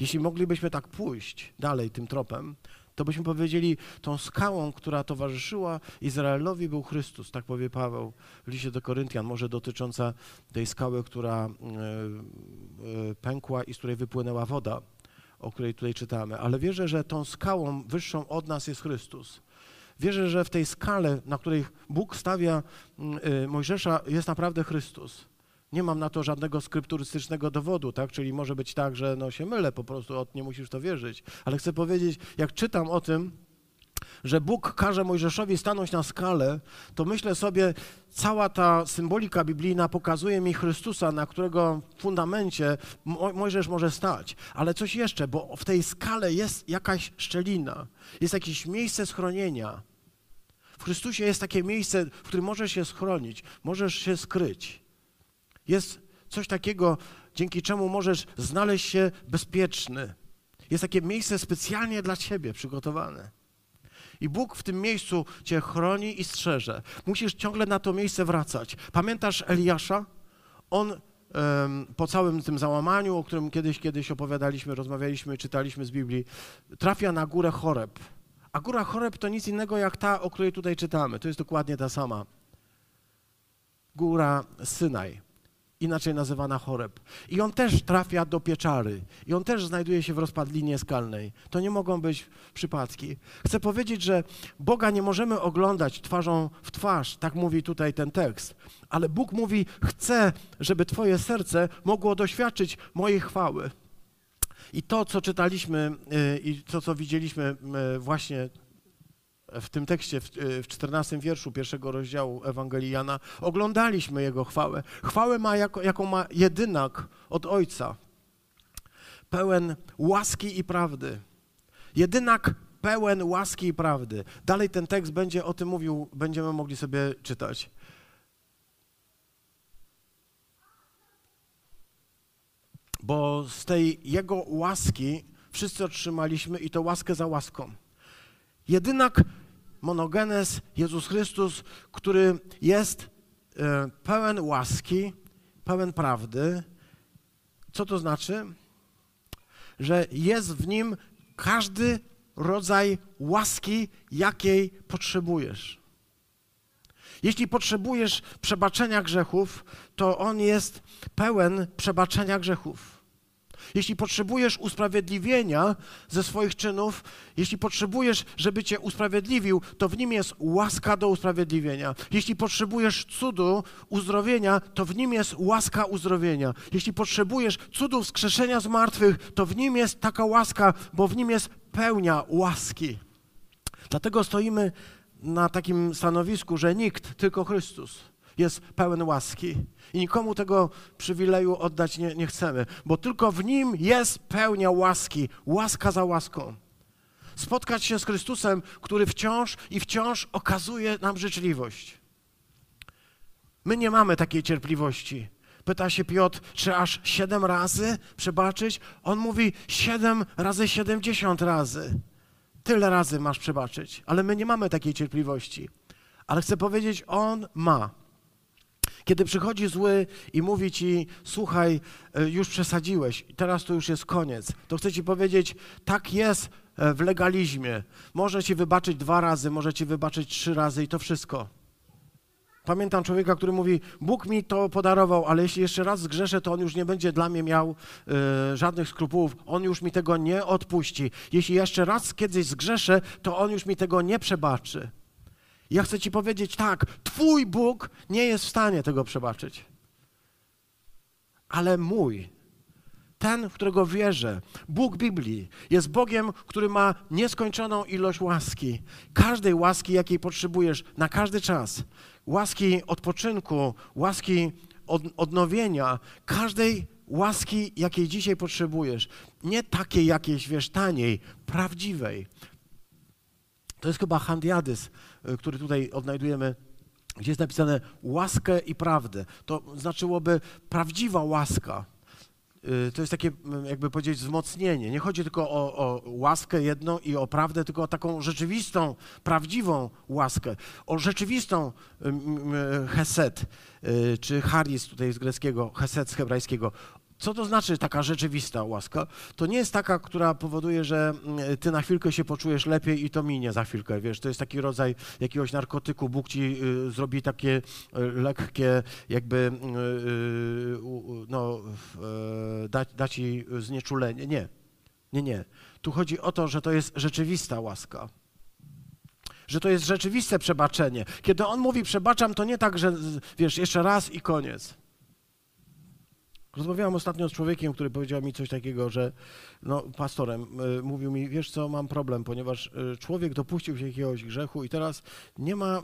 jeśli moglibyśmy tak pójść dalej tym tropem, to byśmy powiedzieli, tą skałą, która towarzyszyła Izraelowi był Chrystus, tak powie Paweł w liście do Koryntian, może dotycząca tej skały, która e, e, pękła i z której wypłynęła woda, o której tutaj czytamy. Ale wierzę, że tą skałą wyższą od nas jest Chrystus. Wierzę, że w tej skale, na której Bóg stawia e, Mojżesza, jest naprawdę Chrystus. Nie mam na to żadnego skrypturystycznego dowodu, tak? Czyli może być tak, że no się mylę po prostu, od nie musisz to wierzyć. Ale chcę powiedzieć, jak czytam o tym, że Bóg każe Mojżeszowi stanąć na skalę, to myślę sobie, cała ta symbolika biblijna pokazuje mi Chrystusa, na którego fundamencie Mojżesz może stać. Ale coś jeszcze, bo w tej skale jest jakaś szczelina, jest jakieś miejsce schronienia. W Chrystusie jest takie miejsce, w którym możesz się schronić, możesz się skryć. Jest coś takiego, dzięki czemu możesz znaleźć się bezpieczny. Jest takie miejsce specjalnie dla ciebie przygotowane. I Bóg w tym miejscu cię chroni i strzeże. Musisz ciągle na to miejsce wracać. Pamiętasz Eliasza? On po całym tym załamaniu, o którym kiedyś, kiedyś opowiadaliśmy, rozmawialiśmy, czytaliśmy z Biblii, trafia na górę Choreb A góra Choreb to nic innego jak ta, o której tutaj czytamy. To jest dokładnie ta sama. Góra Synaj, inaczej nazywana Choreb. I on też trafia do pieczary. I on też znajduje się w rozpadlinie skalnej. To nie mogą być przypadki. Chcę powiedzieć, że Boga nie możemy oglądać twarzą w twarz, tak mówi tutaj ten tekst. Ale Bóg mówi, chcę, żeby twoje serce mogło doświadczyć mojej chwały. I to, co czytaliśmy y, i to, co widzieliśmy y, właśnie w tym tekście, w 14 wierszu pierwszego rozdziału Ewangelii Jana, oglądaliśmy Jego chwałę. Chwałę ma, jako, jaką ma jedynak od Ojca, pełen łaski i prawdy. Jedynak pełen łaski i prawdy. Dalej ten tekst będzie o tym mówił, będziemy mogli sobie czytać. Bo z tej Jego łaski wszyscy otrzymaliśmy i to łaskę za łaską. Jedynak monogenes Jezus Chrystus, który jest e, pełen łaski, pełen prawdy. Co to znaczy? Że jest w nim każdy rodzaj łaski, jakiej potrzebujesz. Jeśli potrzebujesz przebaczenia grzechów, to on jest pełen przebaczenia grzechów. Jeśli potrzebujesz usprawiedliwienia ze swoich czynów, jeśli potrzebujesz, żeby cię usprawiedliwił, to w nim jest łaska do usprawiedliwienia. Jeśli potrzebujesz cudu, uzdrowienia, to w nim jest łaska uzdrowienia. Jeśli potrzebujesz cudu wskrzeszenia z martwych, to w nim jest taka łaska, bo w nim jest pełnia łaski. Dlatego stoimy na takim stanowisku, że nikt, tylko Chrystus jest pełen łaski. I nikomu tego przywileju oddać nie, nie chcemy, bo tylko w nim jest pełnia łaski, łaska za łaską. Spotkać się z Chrystusem, który wciąż i wciąż okazuje nam życzliwość. My nie mamy takiej cierpliwości. Pyta się Piotr, czy aż siedem razy przebaczyć? On mówi siedem razy siedemdziesiąt razy. Tyle razy masz przebaczyć, ale my nie mamy takiej cierpliwości. Ale chcę powiedzieć, On ma. Kiedy przychodzi zły i mówi ci, słuchaj, e, już przesadziłeś, teraz to już jest koniec, to chcę ci powiedzieć, tak jest e, w legalizmie. Może ci wybaczyć dwa razy, może ci wybaczyć trzy razy i to wszystko. Pamiętam człowieka, który mówi: Bóg mi to podarował, ale jeśli jeszcze raz zgrzeszę, to on już nie będzie dla mnie miał y, żadnych skrupułów, on już mi tego nie odpuści. Jeśli jeszcze raz kiedyś zgrzeszę, to on już mi tego nie przebaczy. Ja chcę Ci powiedzieć tak, Twój Bóg nie jest w stanie tego przebaczyć. Ale mój, ten, w którego wierzę, Bóg Biblii, jest Bogiem, który ma nieskończoną ilość łaski. Każdej łaski, jakiej potrzebujesz na każdy czas. Łaski odpoczynku, łaski od, odnowienia, każdej łaski, jakiej dzisiaj potrzebujesz. Nie takiej jakiejś, wiesz, taniej, prawdziwej. To jest chyba Handiadys, który tutaj odnajdujemy, gdzie jest napisane łaskę i prawdę. To znaczyłoby prawdziwa łaska. Y, to jest takie, jakby powiedzieć, wzmocnienie. Nie chodzi tylko o, o, łaskę jedną i o prawdę, tylko o taką rzeczywistą, prawdziwą łaskę. O rzeczywistą heset, y, czy charis tutaj z greckiego, heset z hebrajskiego. Co to znaczy taka rzeczywista łaska? To nie jest taka, która powoduje, że mm, ty na chwilkę się poczujesz lepiej i to minie za chwilkę, wiesz, to jest taki rodzaj jakiegoś narkotyku, Bóg ci y, zrobi takie y, lekkie, jakby, y, no, da, da ci znieczulenie. Nie, nie, nie. Tu chodzi o to, że to jest rzeczywista łaska że to jest rzeczywiste przebaczenie. Kiedy on mówi przebaczam, to nie tak, że wiesz, jeszcze raz i koniec. Rozmawiałem ostatnio z człowiekiem, który powiedział mi coś takiego, że no, pastorem y, mówił mi, wiesz co, mam problem, ponieważ y, człowiek dopuścił się jakiegoś grzechu i teraz nie ma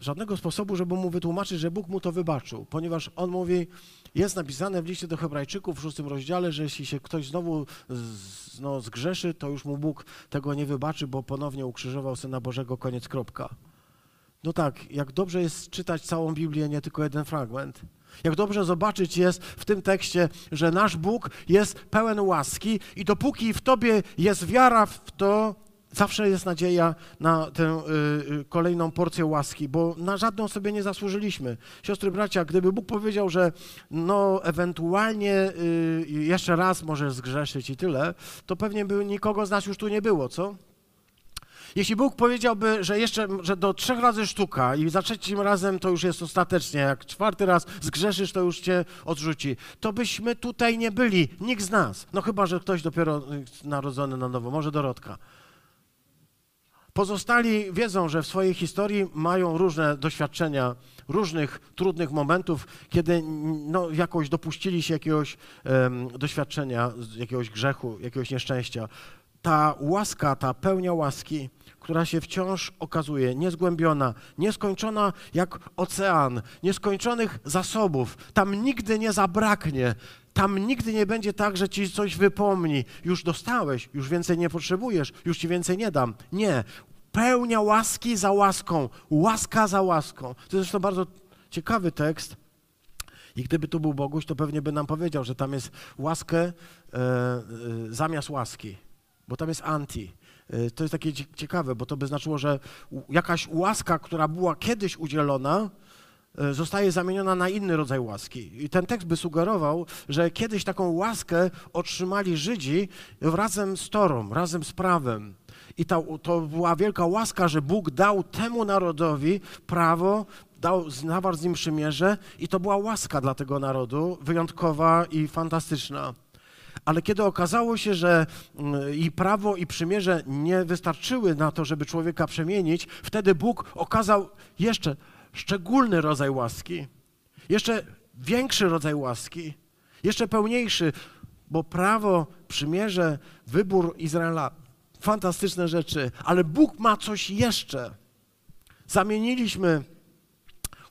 żadnego sposobu, żeby mu wytłumaczyć, że Bóg mu to wybaczył, ponieważ on mówi, jest napisane w liście do Hebrajczyków w szóstym rozdziale, że jeśli się ktoś znowu z, no, zgrzeszy, to już mu Bóg tego nie wybaczy, bo ponownie ukrzyżował Syna Bożego, koniec, kropka. No tak, jak dobrze jest czytać całą Biblię, nie tylko jeden fragment. Jak dobrze zobaczyć jest w tym tekście, że nasz Bóg jest pełen łaski i dopóki w Tobie jest wiara w to, zawsze jest nadzieja na tę y, y, kolejną porcję łaski, bo na żadną sobie nie zasłużyliśmy. Siostry, bracia, gdyby Bóg powiedział, że no ewentualnie y, jeszcze raz możesz zgrzeszyć i tyle, to pewnie by nikogo z nas już tu nie było, co? Jeśli Bóg powiedziałby, że jeszcze że do trzech razy sztuka i za trzecim razem to już jest ostatecznie, jak czwarty raz zgrzeszysz, to już cię odrzuci, to byśmy tutaj nie byli, nikt z nas. No chyba, że ktoś dopiero y, narodzony na nowo, może Dorotka. Pozostali wiedzą, że w swojej historii mają różne doświadczenia, różnych trudnych momentów, kiedy no, jakoś dopuścili się jakiegoś um, doświadczenia, jakiegoś grzechu, jakiegoś nieszczęścia. Ta łaska, ta pełnia łaski, która się wciąż okazuje niezgłębiona, nieskończona jak ocean, nieskończonych zasobów. Tam nigdy nie zabraknie. Tam nigdy nie będzie tak, że ci coś wypomni. Już dostałeś, już więcej nie potrzebujesz, już ci więcej nie dam. Nie. Pełnia łaski za łaską, łaska za łaską. To jest zresztą bardzo ciekawy tekst. I gdyby tu był Boguś, to pewnie by nam powiedział, że tam jest łaskę e, e, zamiast łaski, bo tam jest anti. E, to jest takie ciekawe, bo to by znaczyło, że jakaś łaska, która była kiedyś udzielona, e, zostaje zamieniona na inny rodzaj łaski. I ten tekst by sugerował, że kiedyś taką łaskę otrzymali Żydzi razem z Torą, razem z prawem. I to była wielka łaska, że Bóg dał temu narodowi prawo, dał, zawarł z nim przymierze i to była łaska dla tego narodu, wyjątkowa i fantastyczna. Ale kiedy okazało się, że mm, i prawo, i przymierze nie wystarczyły na to, żeby człowieka przemienić, wtedy Bóg okazał jeszcze szczególny rodzaj łaski, jeszcze większy rodzaj łaski, jeszcze pełniejszy, bo prawo, przymierze, wybór Izraela, fantastyczne rzeczy, ale Bóg ma coś jeszcze. Zamieniliśmy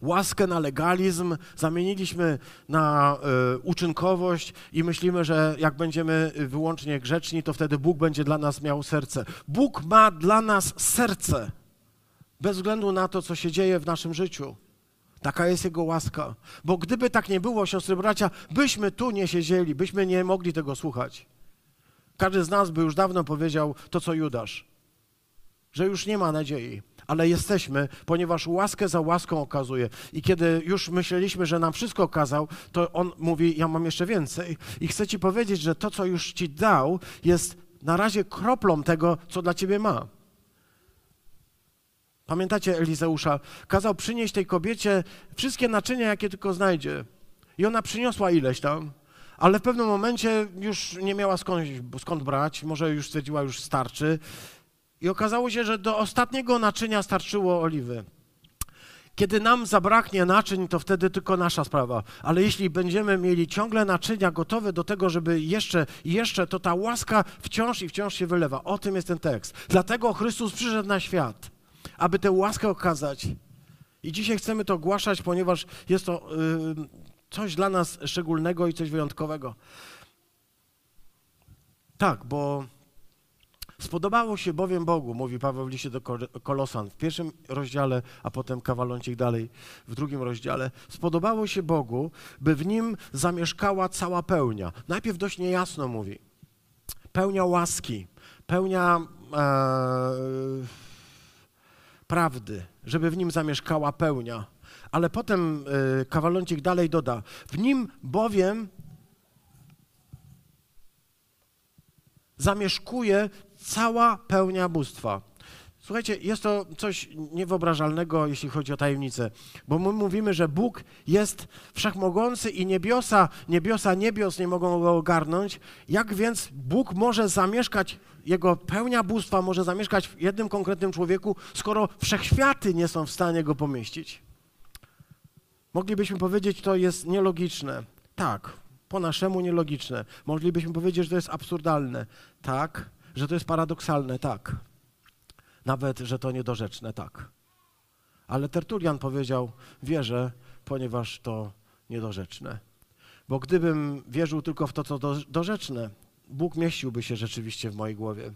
łaskę na legalizm, zamieniliśmy na y, uczynkowość i myślimy, że jak będziemy wyłącznie grzeczni, to wtedy Bóg będzie dla nas miał serce. Bóg ma dla nas serce, bez względu na to, co się dzieje w naszym życiu. Taka jest Jego łaska. Bo gdyby tak nie było, siostry bracia, byśmy tu nie siedzieli, byśmy nie mogli tego słuchać. Każdy z nas by już dawno powiedział to, co Judasz, że już nie ma nadziei ale jesteśmy, ponieważ łaskę za łaską okazuje. I kiedy już myśleliśmy, że nam wszystko okazał, to on mówi: Ja mam jeszcze więcej. I chcę ci powiedzieć, że to, co już ci dał, jest na razie kroplą tego, co dla ciebie ma. Pamiętacie Elizeusza? Kazał przynieść tej kobiecie wszystkie naczynia, jakie tylko znajdzie. I ona przyniosła ileś tam, ale w pewnym momencie już nie miała skąd, skąd brać, może już stwierdziła, już starczy. I okazało się, że do ostatniego naczynia starczyło oliwy. Kiedy nam zabraknie naczyń, to wtedy tylko nasza sprawa. Ale jeśli będziemy mieli ciągle naczynia gotowe do tego, żeby jeszcze i jeszcze, to ta łaska wciąż i wciąż się wylewa. O tym jest ten tekst. Dlatego Chrystus przyszedł na świat, aby tę łaskę okazać. I dzisiaj chcemy to ogłaszać, ponieważ jest to yy, coś dla nas szczególnego i coś wyjątkowego. Tak, bo Spodobało się bowiem Bogu, mówi Paweł w liście do Kolosan w pierwszym rozdziale, a potem kawaloncik dalej w drugim rozdziale. Spodobało się Bogu, by w nim zamieszkała cała pełnia. Najpierw dość niejasno mówi. Pełnia łaski, pełnia e, prawdy, żeby w nim zamieszkała pełnia. Ale potem e, dalej doda. W nim bowiem zamieszkuje cała pełnia bóstwa. Słuchajcie, jest to coś niewyobrażalnego, jeśli chodzi o tajemnicę, bo my mówimy, że Bóg jest wszechmogący i niebiosa, niebiosa niebios nie mogą go ogarnąć. Jak więc Bóg może zamieszkać, Jego pełnia bóstwa może zamieszkać w jednym konkretnym człowieku, skoro wszechświaty nie są w stanie go pomieścić? Moglibyśmy powiedzieć, to jest nielogiczne. Tak, po naszemu nielogiczne. Moglibyśmy powiedzieć, że to jest absurdalne. Tak, że to jest paradoksalne, tak. Nawet, że to niedorzeczne, tak. Ale Tertulian powiedział, wierzę, ponieważ to niedorzeczne. Bo gdybym wierzył tylko w to, co dorzeczne, Bóg mieściłby się rzeczywiście w mojej głowie.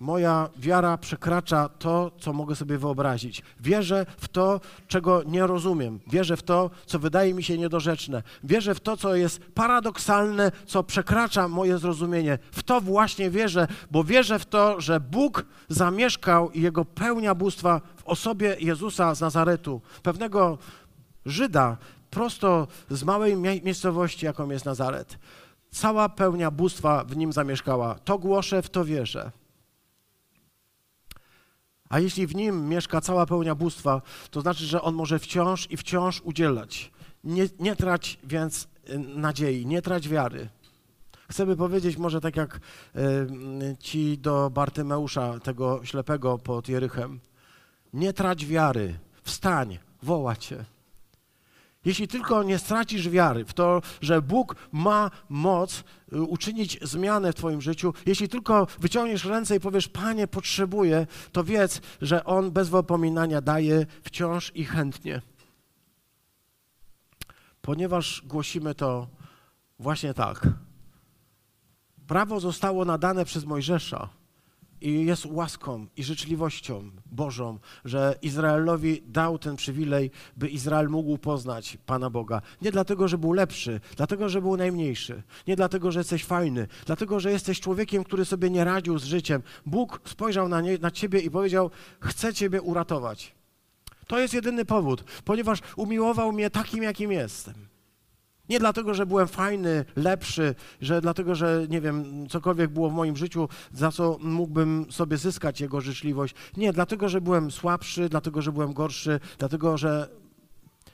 Moja wiara przekracza to, co mogę sobie wyobrazić. Wierzę w to, czego nie rozumiem. Wierzę w to, co wydaje mi się niedorzeczne. Wierzę w to, co jest paradoksalne, co przekracza moje zrozumienie. W to właśnie wierzę, bo wierzę w to, że Bóg zamieszkał i jego pełnia bóstwa w osobie Jezusa z Nazaretu. Pewnego Żyda, prosto z małej miejscowości, jaką jest Nazaret. Cała pełnia bóstwa w nim zamieszkała. To głoszę, w to wierzę. A jeśli w nim mieszka cała pełnia bóstwa, to znaczy, że on może wciąż i wciąż udzielać. Nie, nie trać więc y, nadziei, nie trać wiary. Chcę by powiedzieć może tak jak y, ci do Bartymeusza, tego ślepego pod Jerychem. Nie trać wiary, wstań, woła cię. Jeśli tylko nie stracisz wiary w to, że Bóg ma moc y, uczynić zmianę w Twoim życiu, jeśli tylko wyciągniesz ręce i powiesz, Panie, potrzebuję, to wiedz, że On bez wypominania daje wciąż i chętnie. Ponieważ głosimy to właśnie tak. Prawo zostało nadane przez Mojżesza i jest łaską i życzliwością Bożą, że Izraelowi dał ten przywilej, by Izrael mógł poznać Pana Boga. Nie dlatego, że był lepszy, dlatego, że był najmniejszy. Nie dlatego, że jesteś fajny, dlatego, że jesteś człowiekiem, który sobie nie radził z życiem. Bóg spojrzał na, nie, na ciebie i powiedział: Chcę ciebie uratować. To jest jedyny powód, ponieważ umiłował mnie takim, jakim jestem. Nie dlatego, że byłem fajny, lepszy, że dlatego, że nie wiem, cokolwiek było w moim życiu, za co mógłbym sobie zyskać Jego życzliwość. Nie, dlatego, że byłem słabszy, dlatego, że byłem gorszy, dlatego, że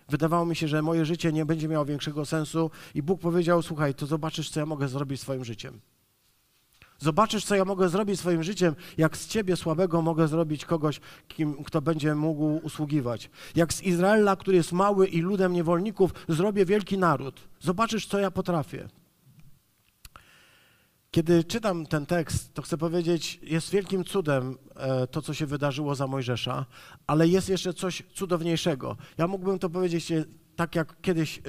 wydawało mi się, że moje życie nie będzie miało większego sensu i Bóg powiedział, słuchaj, to zobaczysz, co ja mogę zrobić swoim życiem. Zobaczysz, co ja mogę zrobić swoim życiem, jak z ciebie słabego mogę zrobić kogoś, kim, kto będzie mógł usługiwać. Jak z Izraela, który jest mały i ludem niewolników, zrobię wielki naród. Zobaczysz, co ja potrafię. Kiedy czytam ten tekst, to chcę powiedzieć, jest wielkim cudem e, to, co się wydarzyło za Mojżesza, ale jest jeszcze coś cudowniejszego. Ja mógłbym to powiedzieć tak jak kiedyś e,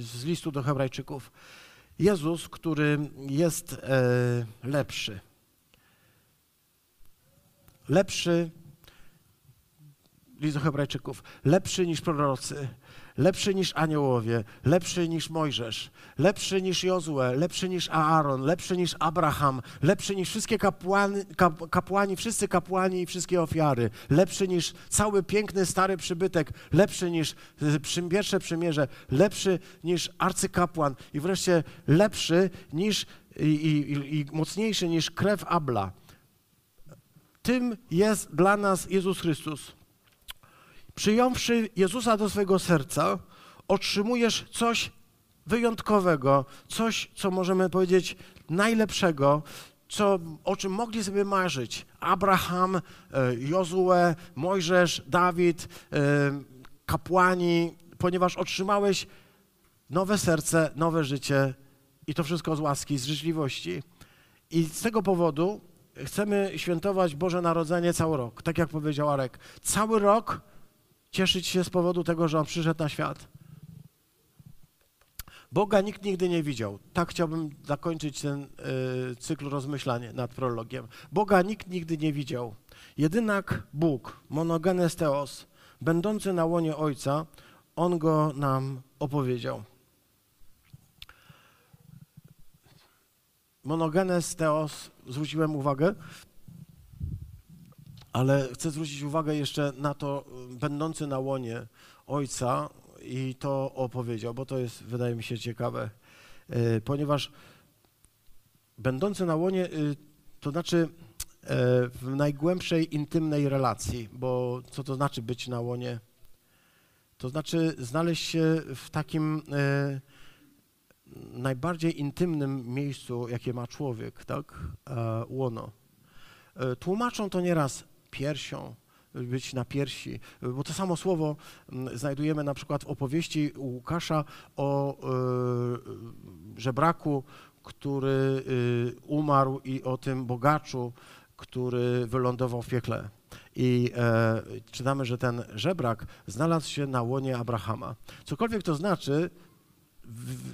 z listu do Hebrajczyków. Jezus, który jest e, lepszy. Lepszy, list do Hebrajczyków, lepszy niż prorocy, lepszy niż aniołowie, lepszy niż Mojżesz, lepszy niż Jozue, lepszy niż Aaron, lepszy niż Abraham, lepszy niż wszystkie kapłani, kap, kapłani, wszyscy kapłani i wszystkie ofiary, lepszy niż cały piękny stary przybytek, lepszy niż y, pierwsze przymierze, lepszy niż arcykapłan i wreszcie lepszy niż i, i, i mocniejszy niż krew Abla. Tym jest dla nas Jezus Chrystus przyjąwszy Jezusa do swojego serca, otrzymujesz coś wyjątkowego, coś, co możemy powiedzieć najlepszego, co, o czym mogli sobie marzyć Abraham, e, Jozue, Mojżesz, Dawid, e, kapłani, ponieważ otrzymałeś nowe serce, nowe życie i to wszystko z łaski, z życzliwości. I z tego powodu chcemy świętować Boże Narodzenie cały rok, tak jak powiedział Arek. Cały rok cieszyć się z powodu tego, że On przyszedł na świat. Boga nikt nigdy nie widział. Tak chciałbym zakończyć ten y, cykl rozmyślania nad prologiem. Boga nikt nigdy nie widział. Jedynak Bóg, monogenes Theos, będący na łonie Ojca, On go nam opowiedział. Monogenes Theos, zwróciłem uwagę, ale chcę zwrócić uwagę jeszcze na to, y, będący na łonie ojca i to opowiedział, bo to jest, wydaje mi się, ciekawe, y, ponieważ będący na łonie, y, to znaczy w najgłębszej, intymnej relacji, bo co to znaczy być na łonie? To znaczy znaleźć się w takim najbardziej intymnym miejscu, jakie ma człowiek, tak? Łono. Tłumaczą to nieraz piersią, być na piersi, bo to samo słowo mm, znajdujemy na przykład w opowieści Łukasza o y, żebraku, który y, umarł i o tym bogaczu, który wylądował w piekle. I e, czytamy, że ten żebrak znalazł się na łonie Abrahama. Cokolwiek to znaczy,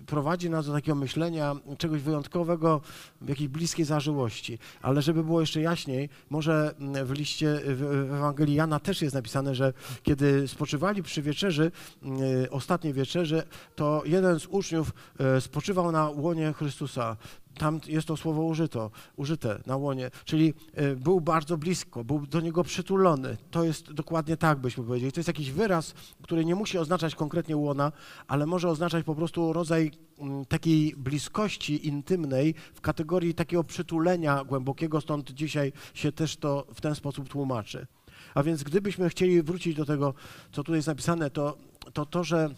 prowadzi nas do takiego myślenia czegoś wyjątkowego, jakiejś bliskiej zażyłości. Ale żeby było jeszcze jaśniej, może mm, w liście w Ewangelii Jana też jest napisane, że kiedy spoczywali przy wieczerzy, mm, ostatniej wieczerzy, to jeden z uczniów e, spoczywał na łonie Chrystusa tam jest to słowo użyto, użyte na łonie, czyli e, był bardzo blisko, był do niego przytulony. To jest dokładnie tak, byśmy powiedzieli. To jest jakiś wyraz, który nie musi oznaczać konkretnie łona, ale może oznaczać po prostu rodzaj mm, takiej bliskości intymnej w kategorii takiego przytulenia głębokiego, stąd dzisiaj się też to w ten sposób tłumaczy. A więc gdybyśmy chcieli wrócić do tego, co tu jest napisane, to to, to że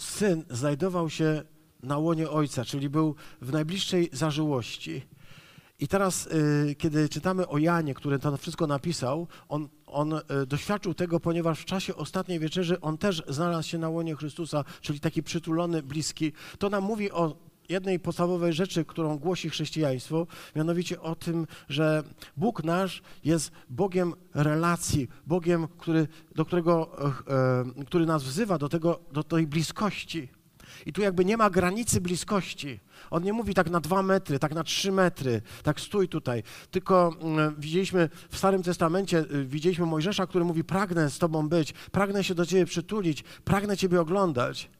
syn znajdował się na łonie ojca, czyli był w najbliższej zażyłości. I teraz, y, kiedy czytamy o Janie, który to wszystko napisał, on, on y, doświadczył tego, ponieważ w czasie ostatniej wieczerzy on też znalazł się na łonie Chrystusa, czyli taki przytulony, bliski. To nam mówi o jednej podstawowej rzeczy, którą głosi chrześcijaństwo, mianowicie o tym, że Bóg nasz jest Bogiem relacji, Bogiem, który, do którego, e, który nas wzywa do, tego, do tej bliskości. I tu jakby nie ma granicy bliskości. On nie mówi tak na dwa metry, tak na trzy metry, tak stój tutaj. Tylko mm, widzieliśmy w Starym Testamencie, y, widzieliśmy Mojżesza, który mówi: Pragnę z Tobą być, pragnę się do Ciebie przytulić, pragnę Ciebie oglądać.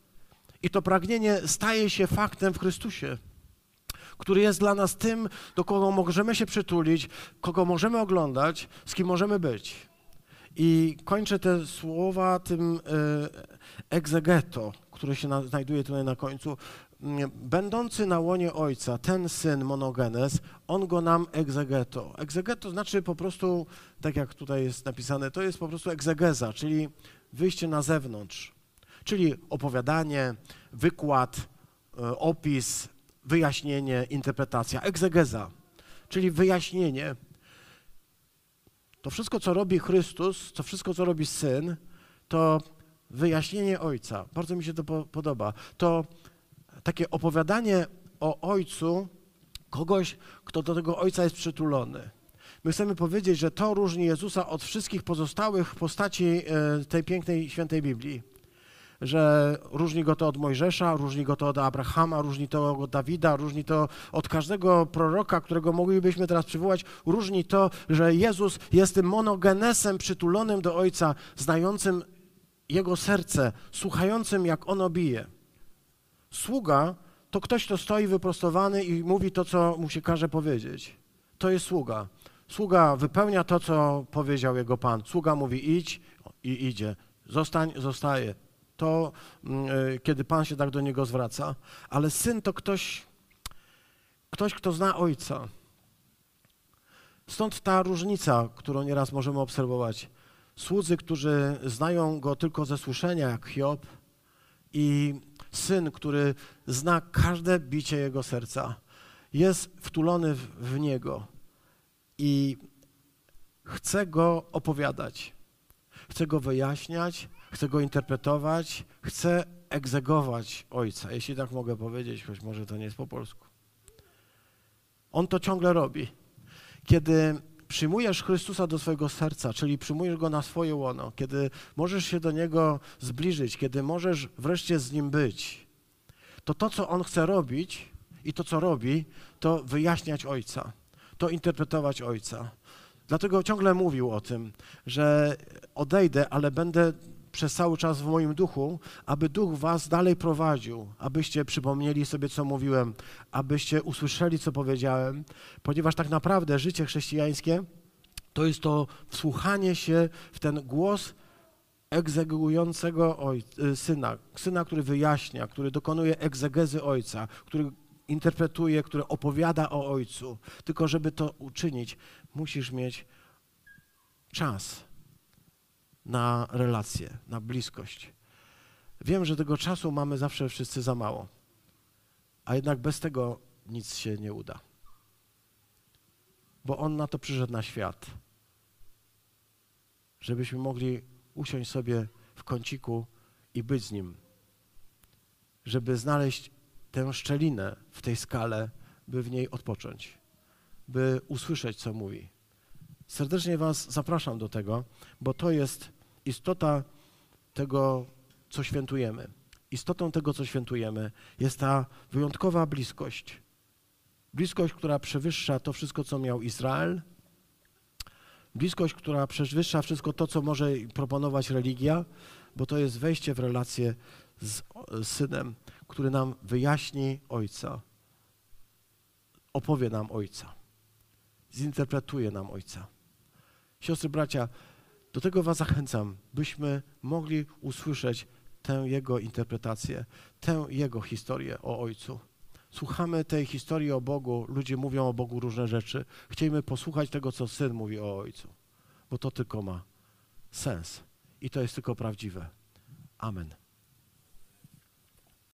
I to pragnienie staje się faktem w Chrystusie, który jest dla nas tym, do kogo możemy się przytulić, kogo możemy oglądać, z kim możemy być. I kończę te słowa tym e, egzegeto, które się na, znajduje tutaj na końcu. Mm, będący na łonie Ojca, ten syn monogenes, on go nam egzegeto. Egzegeto znaczy po prostu, tak jak tutaj jest napisane, to jest po prostu egzegeza, czyli wyjście na zewnątrz, czyli opowiadanie, wykład, e, opis, wyjaśnienie, interpretacja, egzegeza, czyli wyjaśnienie. To wszystko, co robi Chrystus, to wszystko, co robi Syn, to wyjaśnienie Ojca. Bardzo mi się to podoba. To takie opowiadanie o Ojcu kogoś, kto do tego Ojca jest przytulony. My chcemy powiedzieć, że to różni Jezusa od wszystkich pozostałych postaci e, tej pięknej, świętej Biblii że różni go to od Mojżesza, różni go to od Abrahama, różni to od Dawida, różni to od każdego proroka, którego moglibyśmy teraz przywołać, różni to, że Jezus jest tym monogenesem przytulonym do Ojca, znającym Jego serce, słuchającym, jak ono bije. Sługa to ktoś, kto stoi wyprostowany i mówi to, co mu się każe powiedzieć. To jest sługa. Sługa wypełnia to, co powiedział jego Pan. Sługa mówi idź i idzie. Zostań, zostaje to mm, e, kiedy Pan się tak do niego zwraca, ale syn to ktoś, ktoś, kto zna ojca. Stąd ta różnica, którą nieraz możemy obserwować. Słudzy, którzy znają go tylko ze słyszenia, jak Hiob, i syn, który zna każde bicie jego serca, jest wtulony w, w niego i chce go opowiadać, chce go wyjaśniać, chcę go interpretować, chcę egzegować Ojca, jeśli tak mogę powiedzieć, choć może to nie jest po polsku. On to ciągle robi. Kiedy przyjmujesz Chrystusa do swojego serca, czyli przyjmujesz Go na swoje łono, kiedy możesz się do Niego zbliżyć, kiedy możesz wreszcie z Nim być, to to, co On chce robić i to, co robi, to wyjaśniać Ojca, to interpretować Ojca. Dlatego ciągle mówił o tym, że odejdę, ale będę przez cały czas w moim duchu, aby duch was dalej prowadził, abyście przypomnieli sobie, co mówiłem, abyście usłyszeli, co powiedziałem, ponieważ tak naprawdę życie chrześcijańskie to jest to wsłuchanie się w ten głos egzekującego y, syna, syna, który wyjaśnia, który dokonuje egzegezy ojca, który interpretuje, który opowiada o ojcu. Tylko żeby to uczynić, musisz mieć czas na relacje, na bliskość. Wiem, że tego czasu mamy zawsze wszyscy za mało, a jednak bez tego nic się nie uda. Bo On na to przyszedł na świat, żebyśmy mogli usiąść sobie w kąciku i być z Nim, żeby znaleźć tę szczelinę w tej skale, by w niej odpocząć, by usłyszeć, co mówi. Serdecznie Was zapraszam do tego, bo to jest istota tego, co świętujemy. Istotą tego, co świętujemy, jest ta wyjątkowa bliskość. Bliskość, która przewyższa to wszystko, co miał Izrael. Bliskość, która przewyższa wszystko to, co może proponować religia, bo to jest wejście w relację z, Synem, który nam wyjaśni Ojca, opowie nam Ojca, zinterpretuje nam Ojca. Siostry, bracia, do tego Was zachęcam, byśmy mogli usłyszeć tę Jego interpretację, tę Jego historię o Ojcu. Słuchamy tej historii o Bogu, ludzie mówią o Bogu różne rzeczy. Chcielibyśmy posłuchać tego, co Syn mówi o Ojcu. bo to tylko ma sens i to jest tylko prawdziwe. Amen.